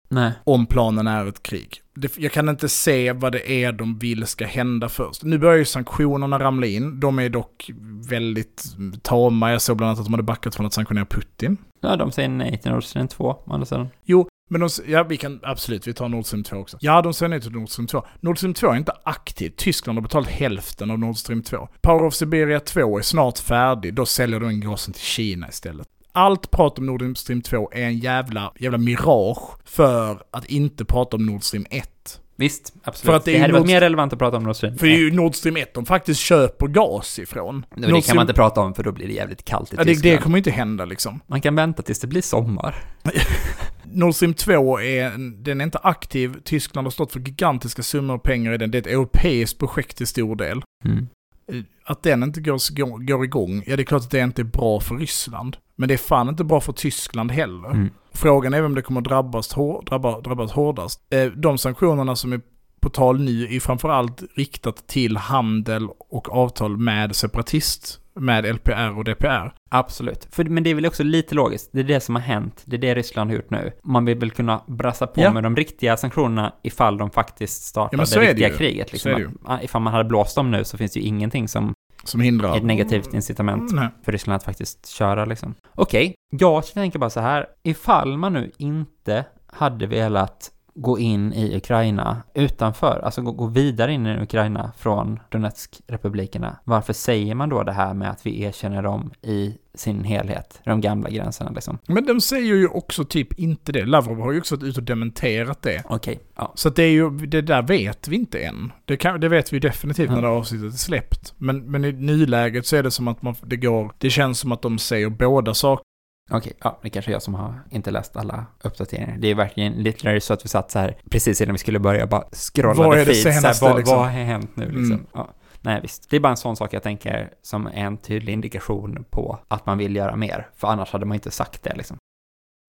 Nej. om planen är ett krig. Det, jag kan inte se vad det är de vill ska hända först. Nu börjar ju sanktionerna ramla in. De är dock väldigt tama. Jag såg bland annat att de hade backat från att sanktionera Putin. Ja, de säger nej till Nord Stream 2, å andra sidan. Jo, men de, ja, vi kan absolut, vi tar Nord Stream 2 också. Ja, de säger nej till Nord Stream 2. Nord Stream 2 är inte aktiv. Tyskland har betalat hälften av Nord Stream 2. Power of Siberia 2 är snart färdig. Då säljer de gasen till Kina istället. Allt prat om Nord Stream 2 är en jävla, jävla mirage för att inte prata om Nord Stream 1. Visst, absolut. För att det det hade varit Nord- mer relevant att prata om Nord Stream. För det är ju Nord Stream 1 de faktiskt köper gas ifrån. Men det kan man inte prata om för då blir det jävligt kallt i Ja, det, Tyskland. det kommer inte hända liksom. Man kan vänta tills det blir sommar. [laughs] Nord Stream 2 är, en- den är inte aktiv. Tyskland har stått för gigantiska summor pengar i den. Det är ett europeiskt projekt till stor del. Mm. Eh, Att den inte går, går igång, ja det är klart att det inte är bra för Ryssland. Men det är fan inte bra för Tyskland heller. Mm. Frågan är vem det kommer drabbas, hår, drabba, drabbas hårdast. Eh, De sanktionerna som är på tal nu är framförallt riktat till handel och avtal med separatist, med LPR och DPR. Absolut. För, men det är väl också lite logiskt. Det är det som har hänt. Det är det Ryssland har gjort nu. Man vill väl kunna brassa på Ja. med de riktiga sanktionerna ifall de faktiskt startar Ja, så det det riktiga ju. kriget. Så Liksom. är det ju. Att- Ifall man hade blåst dem nu så finns det ju ingenting som Som hindrar... ett negativt incitament Nej. för Ryssland att faktiskt köra liksom. Okej, jag tänker bara så här. Ifall man nu inte hade velat gå in i Ukraina utanför, alltså gå, gå vidare in i Ukraina från Donetsk-republikerna, varför säger man då det här med att vi erkänner dem i sin helhet, de gamla gränserna liksom? Men de säger ju också typ inte det. Lavrov har ju också varit ute och dementerat det. Okej, ja. Så det är ju, det där vet vi inte än. Det, kan, det vet vi definitivt när Mm. det här avsnittet är släppt. Men, men i nuläget så är det som att man, det går, det känns som att de säger båda saker. Okej, ja, det kanske är jag som har inte läst alla uppdateringar. Det är verkligen lite så att vi satt så här precis innan vi skulle börja bara scrollade Vad är det feeds, så här, senaste, vad, liksom? vad har hänt nu liksom? Mm. Ja. Nej, visst. Det är bara en sån sak jag tänker som är en tydlig indikation på att man vill göra mer. För annars hade man inte sagt det liksom.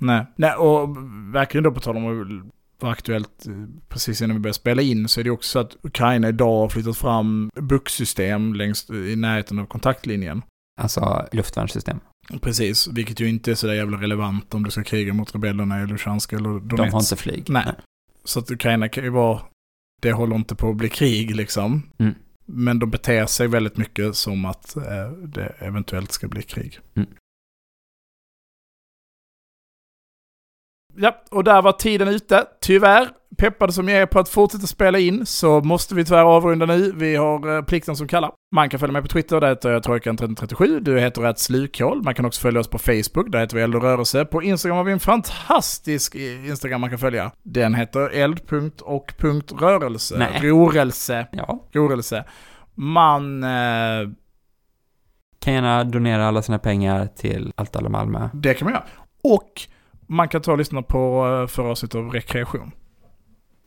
Nej. Nej, och verkligen då på tal om att vara aktuellt eh, precis innan vi började spela in så är det också så att Ukraina idag har flyttat fram buksystem längst i närheten av kontaktlinjen. Alltså luftvärnssystem. Precis, vilket ju inte är så där jävla relevant om du ska kriga mot rebellerna i Luhansk eller Donetsk. De har inte flyg. Nej. Så att Ukraina kan ju vara, det håller inte på att bli krig liksom. Mm. Men de beter sig väldigt mycket som att eh, det eventuellt ska bli krig. Mm. Ja, och där var tiden ute. Tyvärr, peppade som jag är på att fortsätta spela in så måste vi tyvärr avrunda nu. Vi har eh, plikten som kallar. Man kan följa mig på Twitter, där heter jag Trojkan1337. Du heter rätt slukhål. Man kan också följa oss på Facebook, där heter vi Eld och rörelse. På Instagram har vi en fantastisk eh, Instagram man kan följa. Den heter eld.och.rörelse. Nej. Rorelse. Ja. Rorelse. Man... Eh, Kan gärna donera alla sina pengar till Allt Malmö. det kan man göra. Och man kan ta och lyssna på eh, förra avsnittet av rekreation.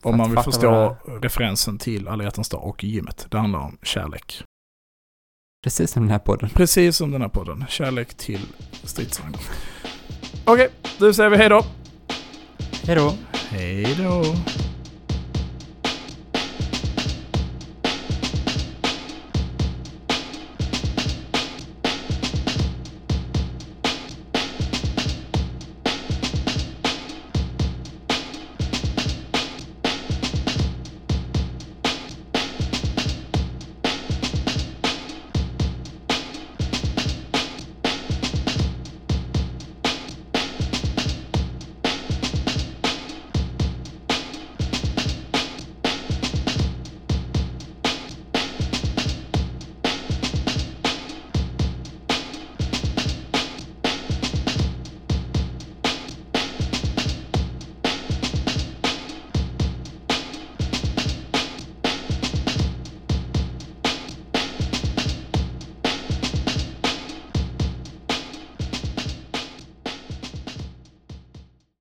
Om man vill förstå referensen till Alla hjärtans dag och gymmet. Det handlar om kärlek. Precis som den här podden. Precis som den här podden. Kärlek till stridsvagn. Okej, då säger vi hej då. Hej då. Hej då.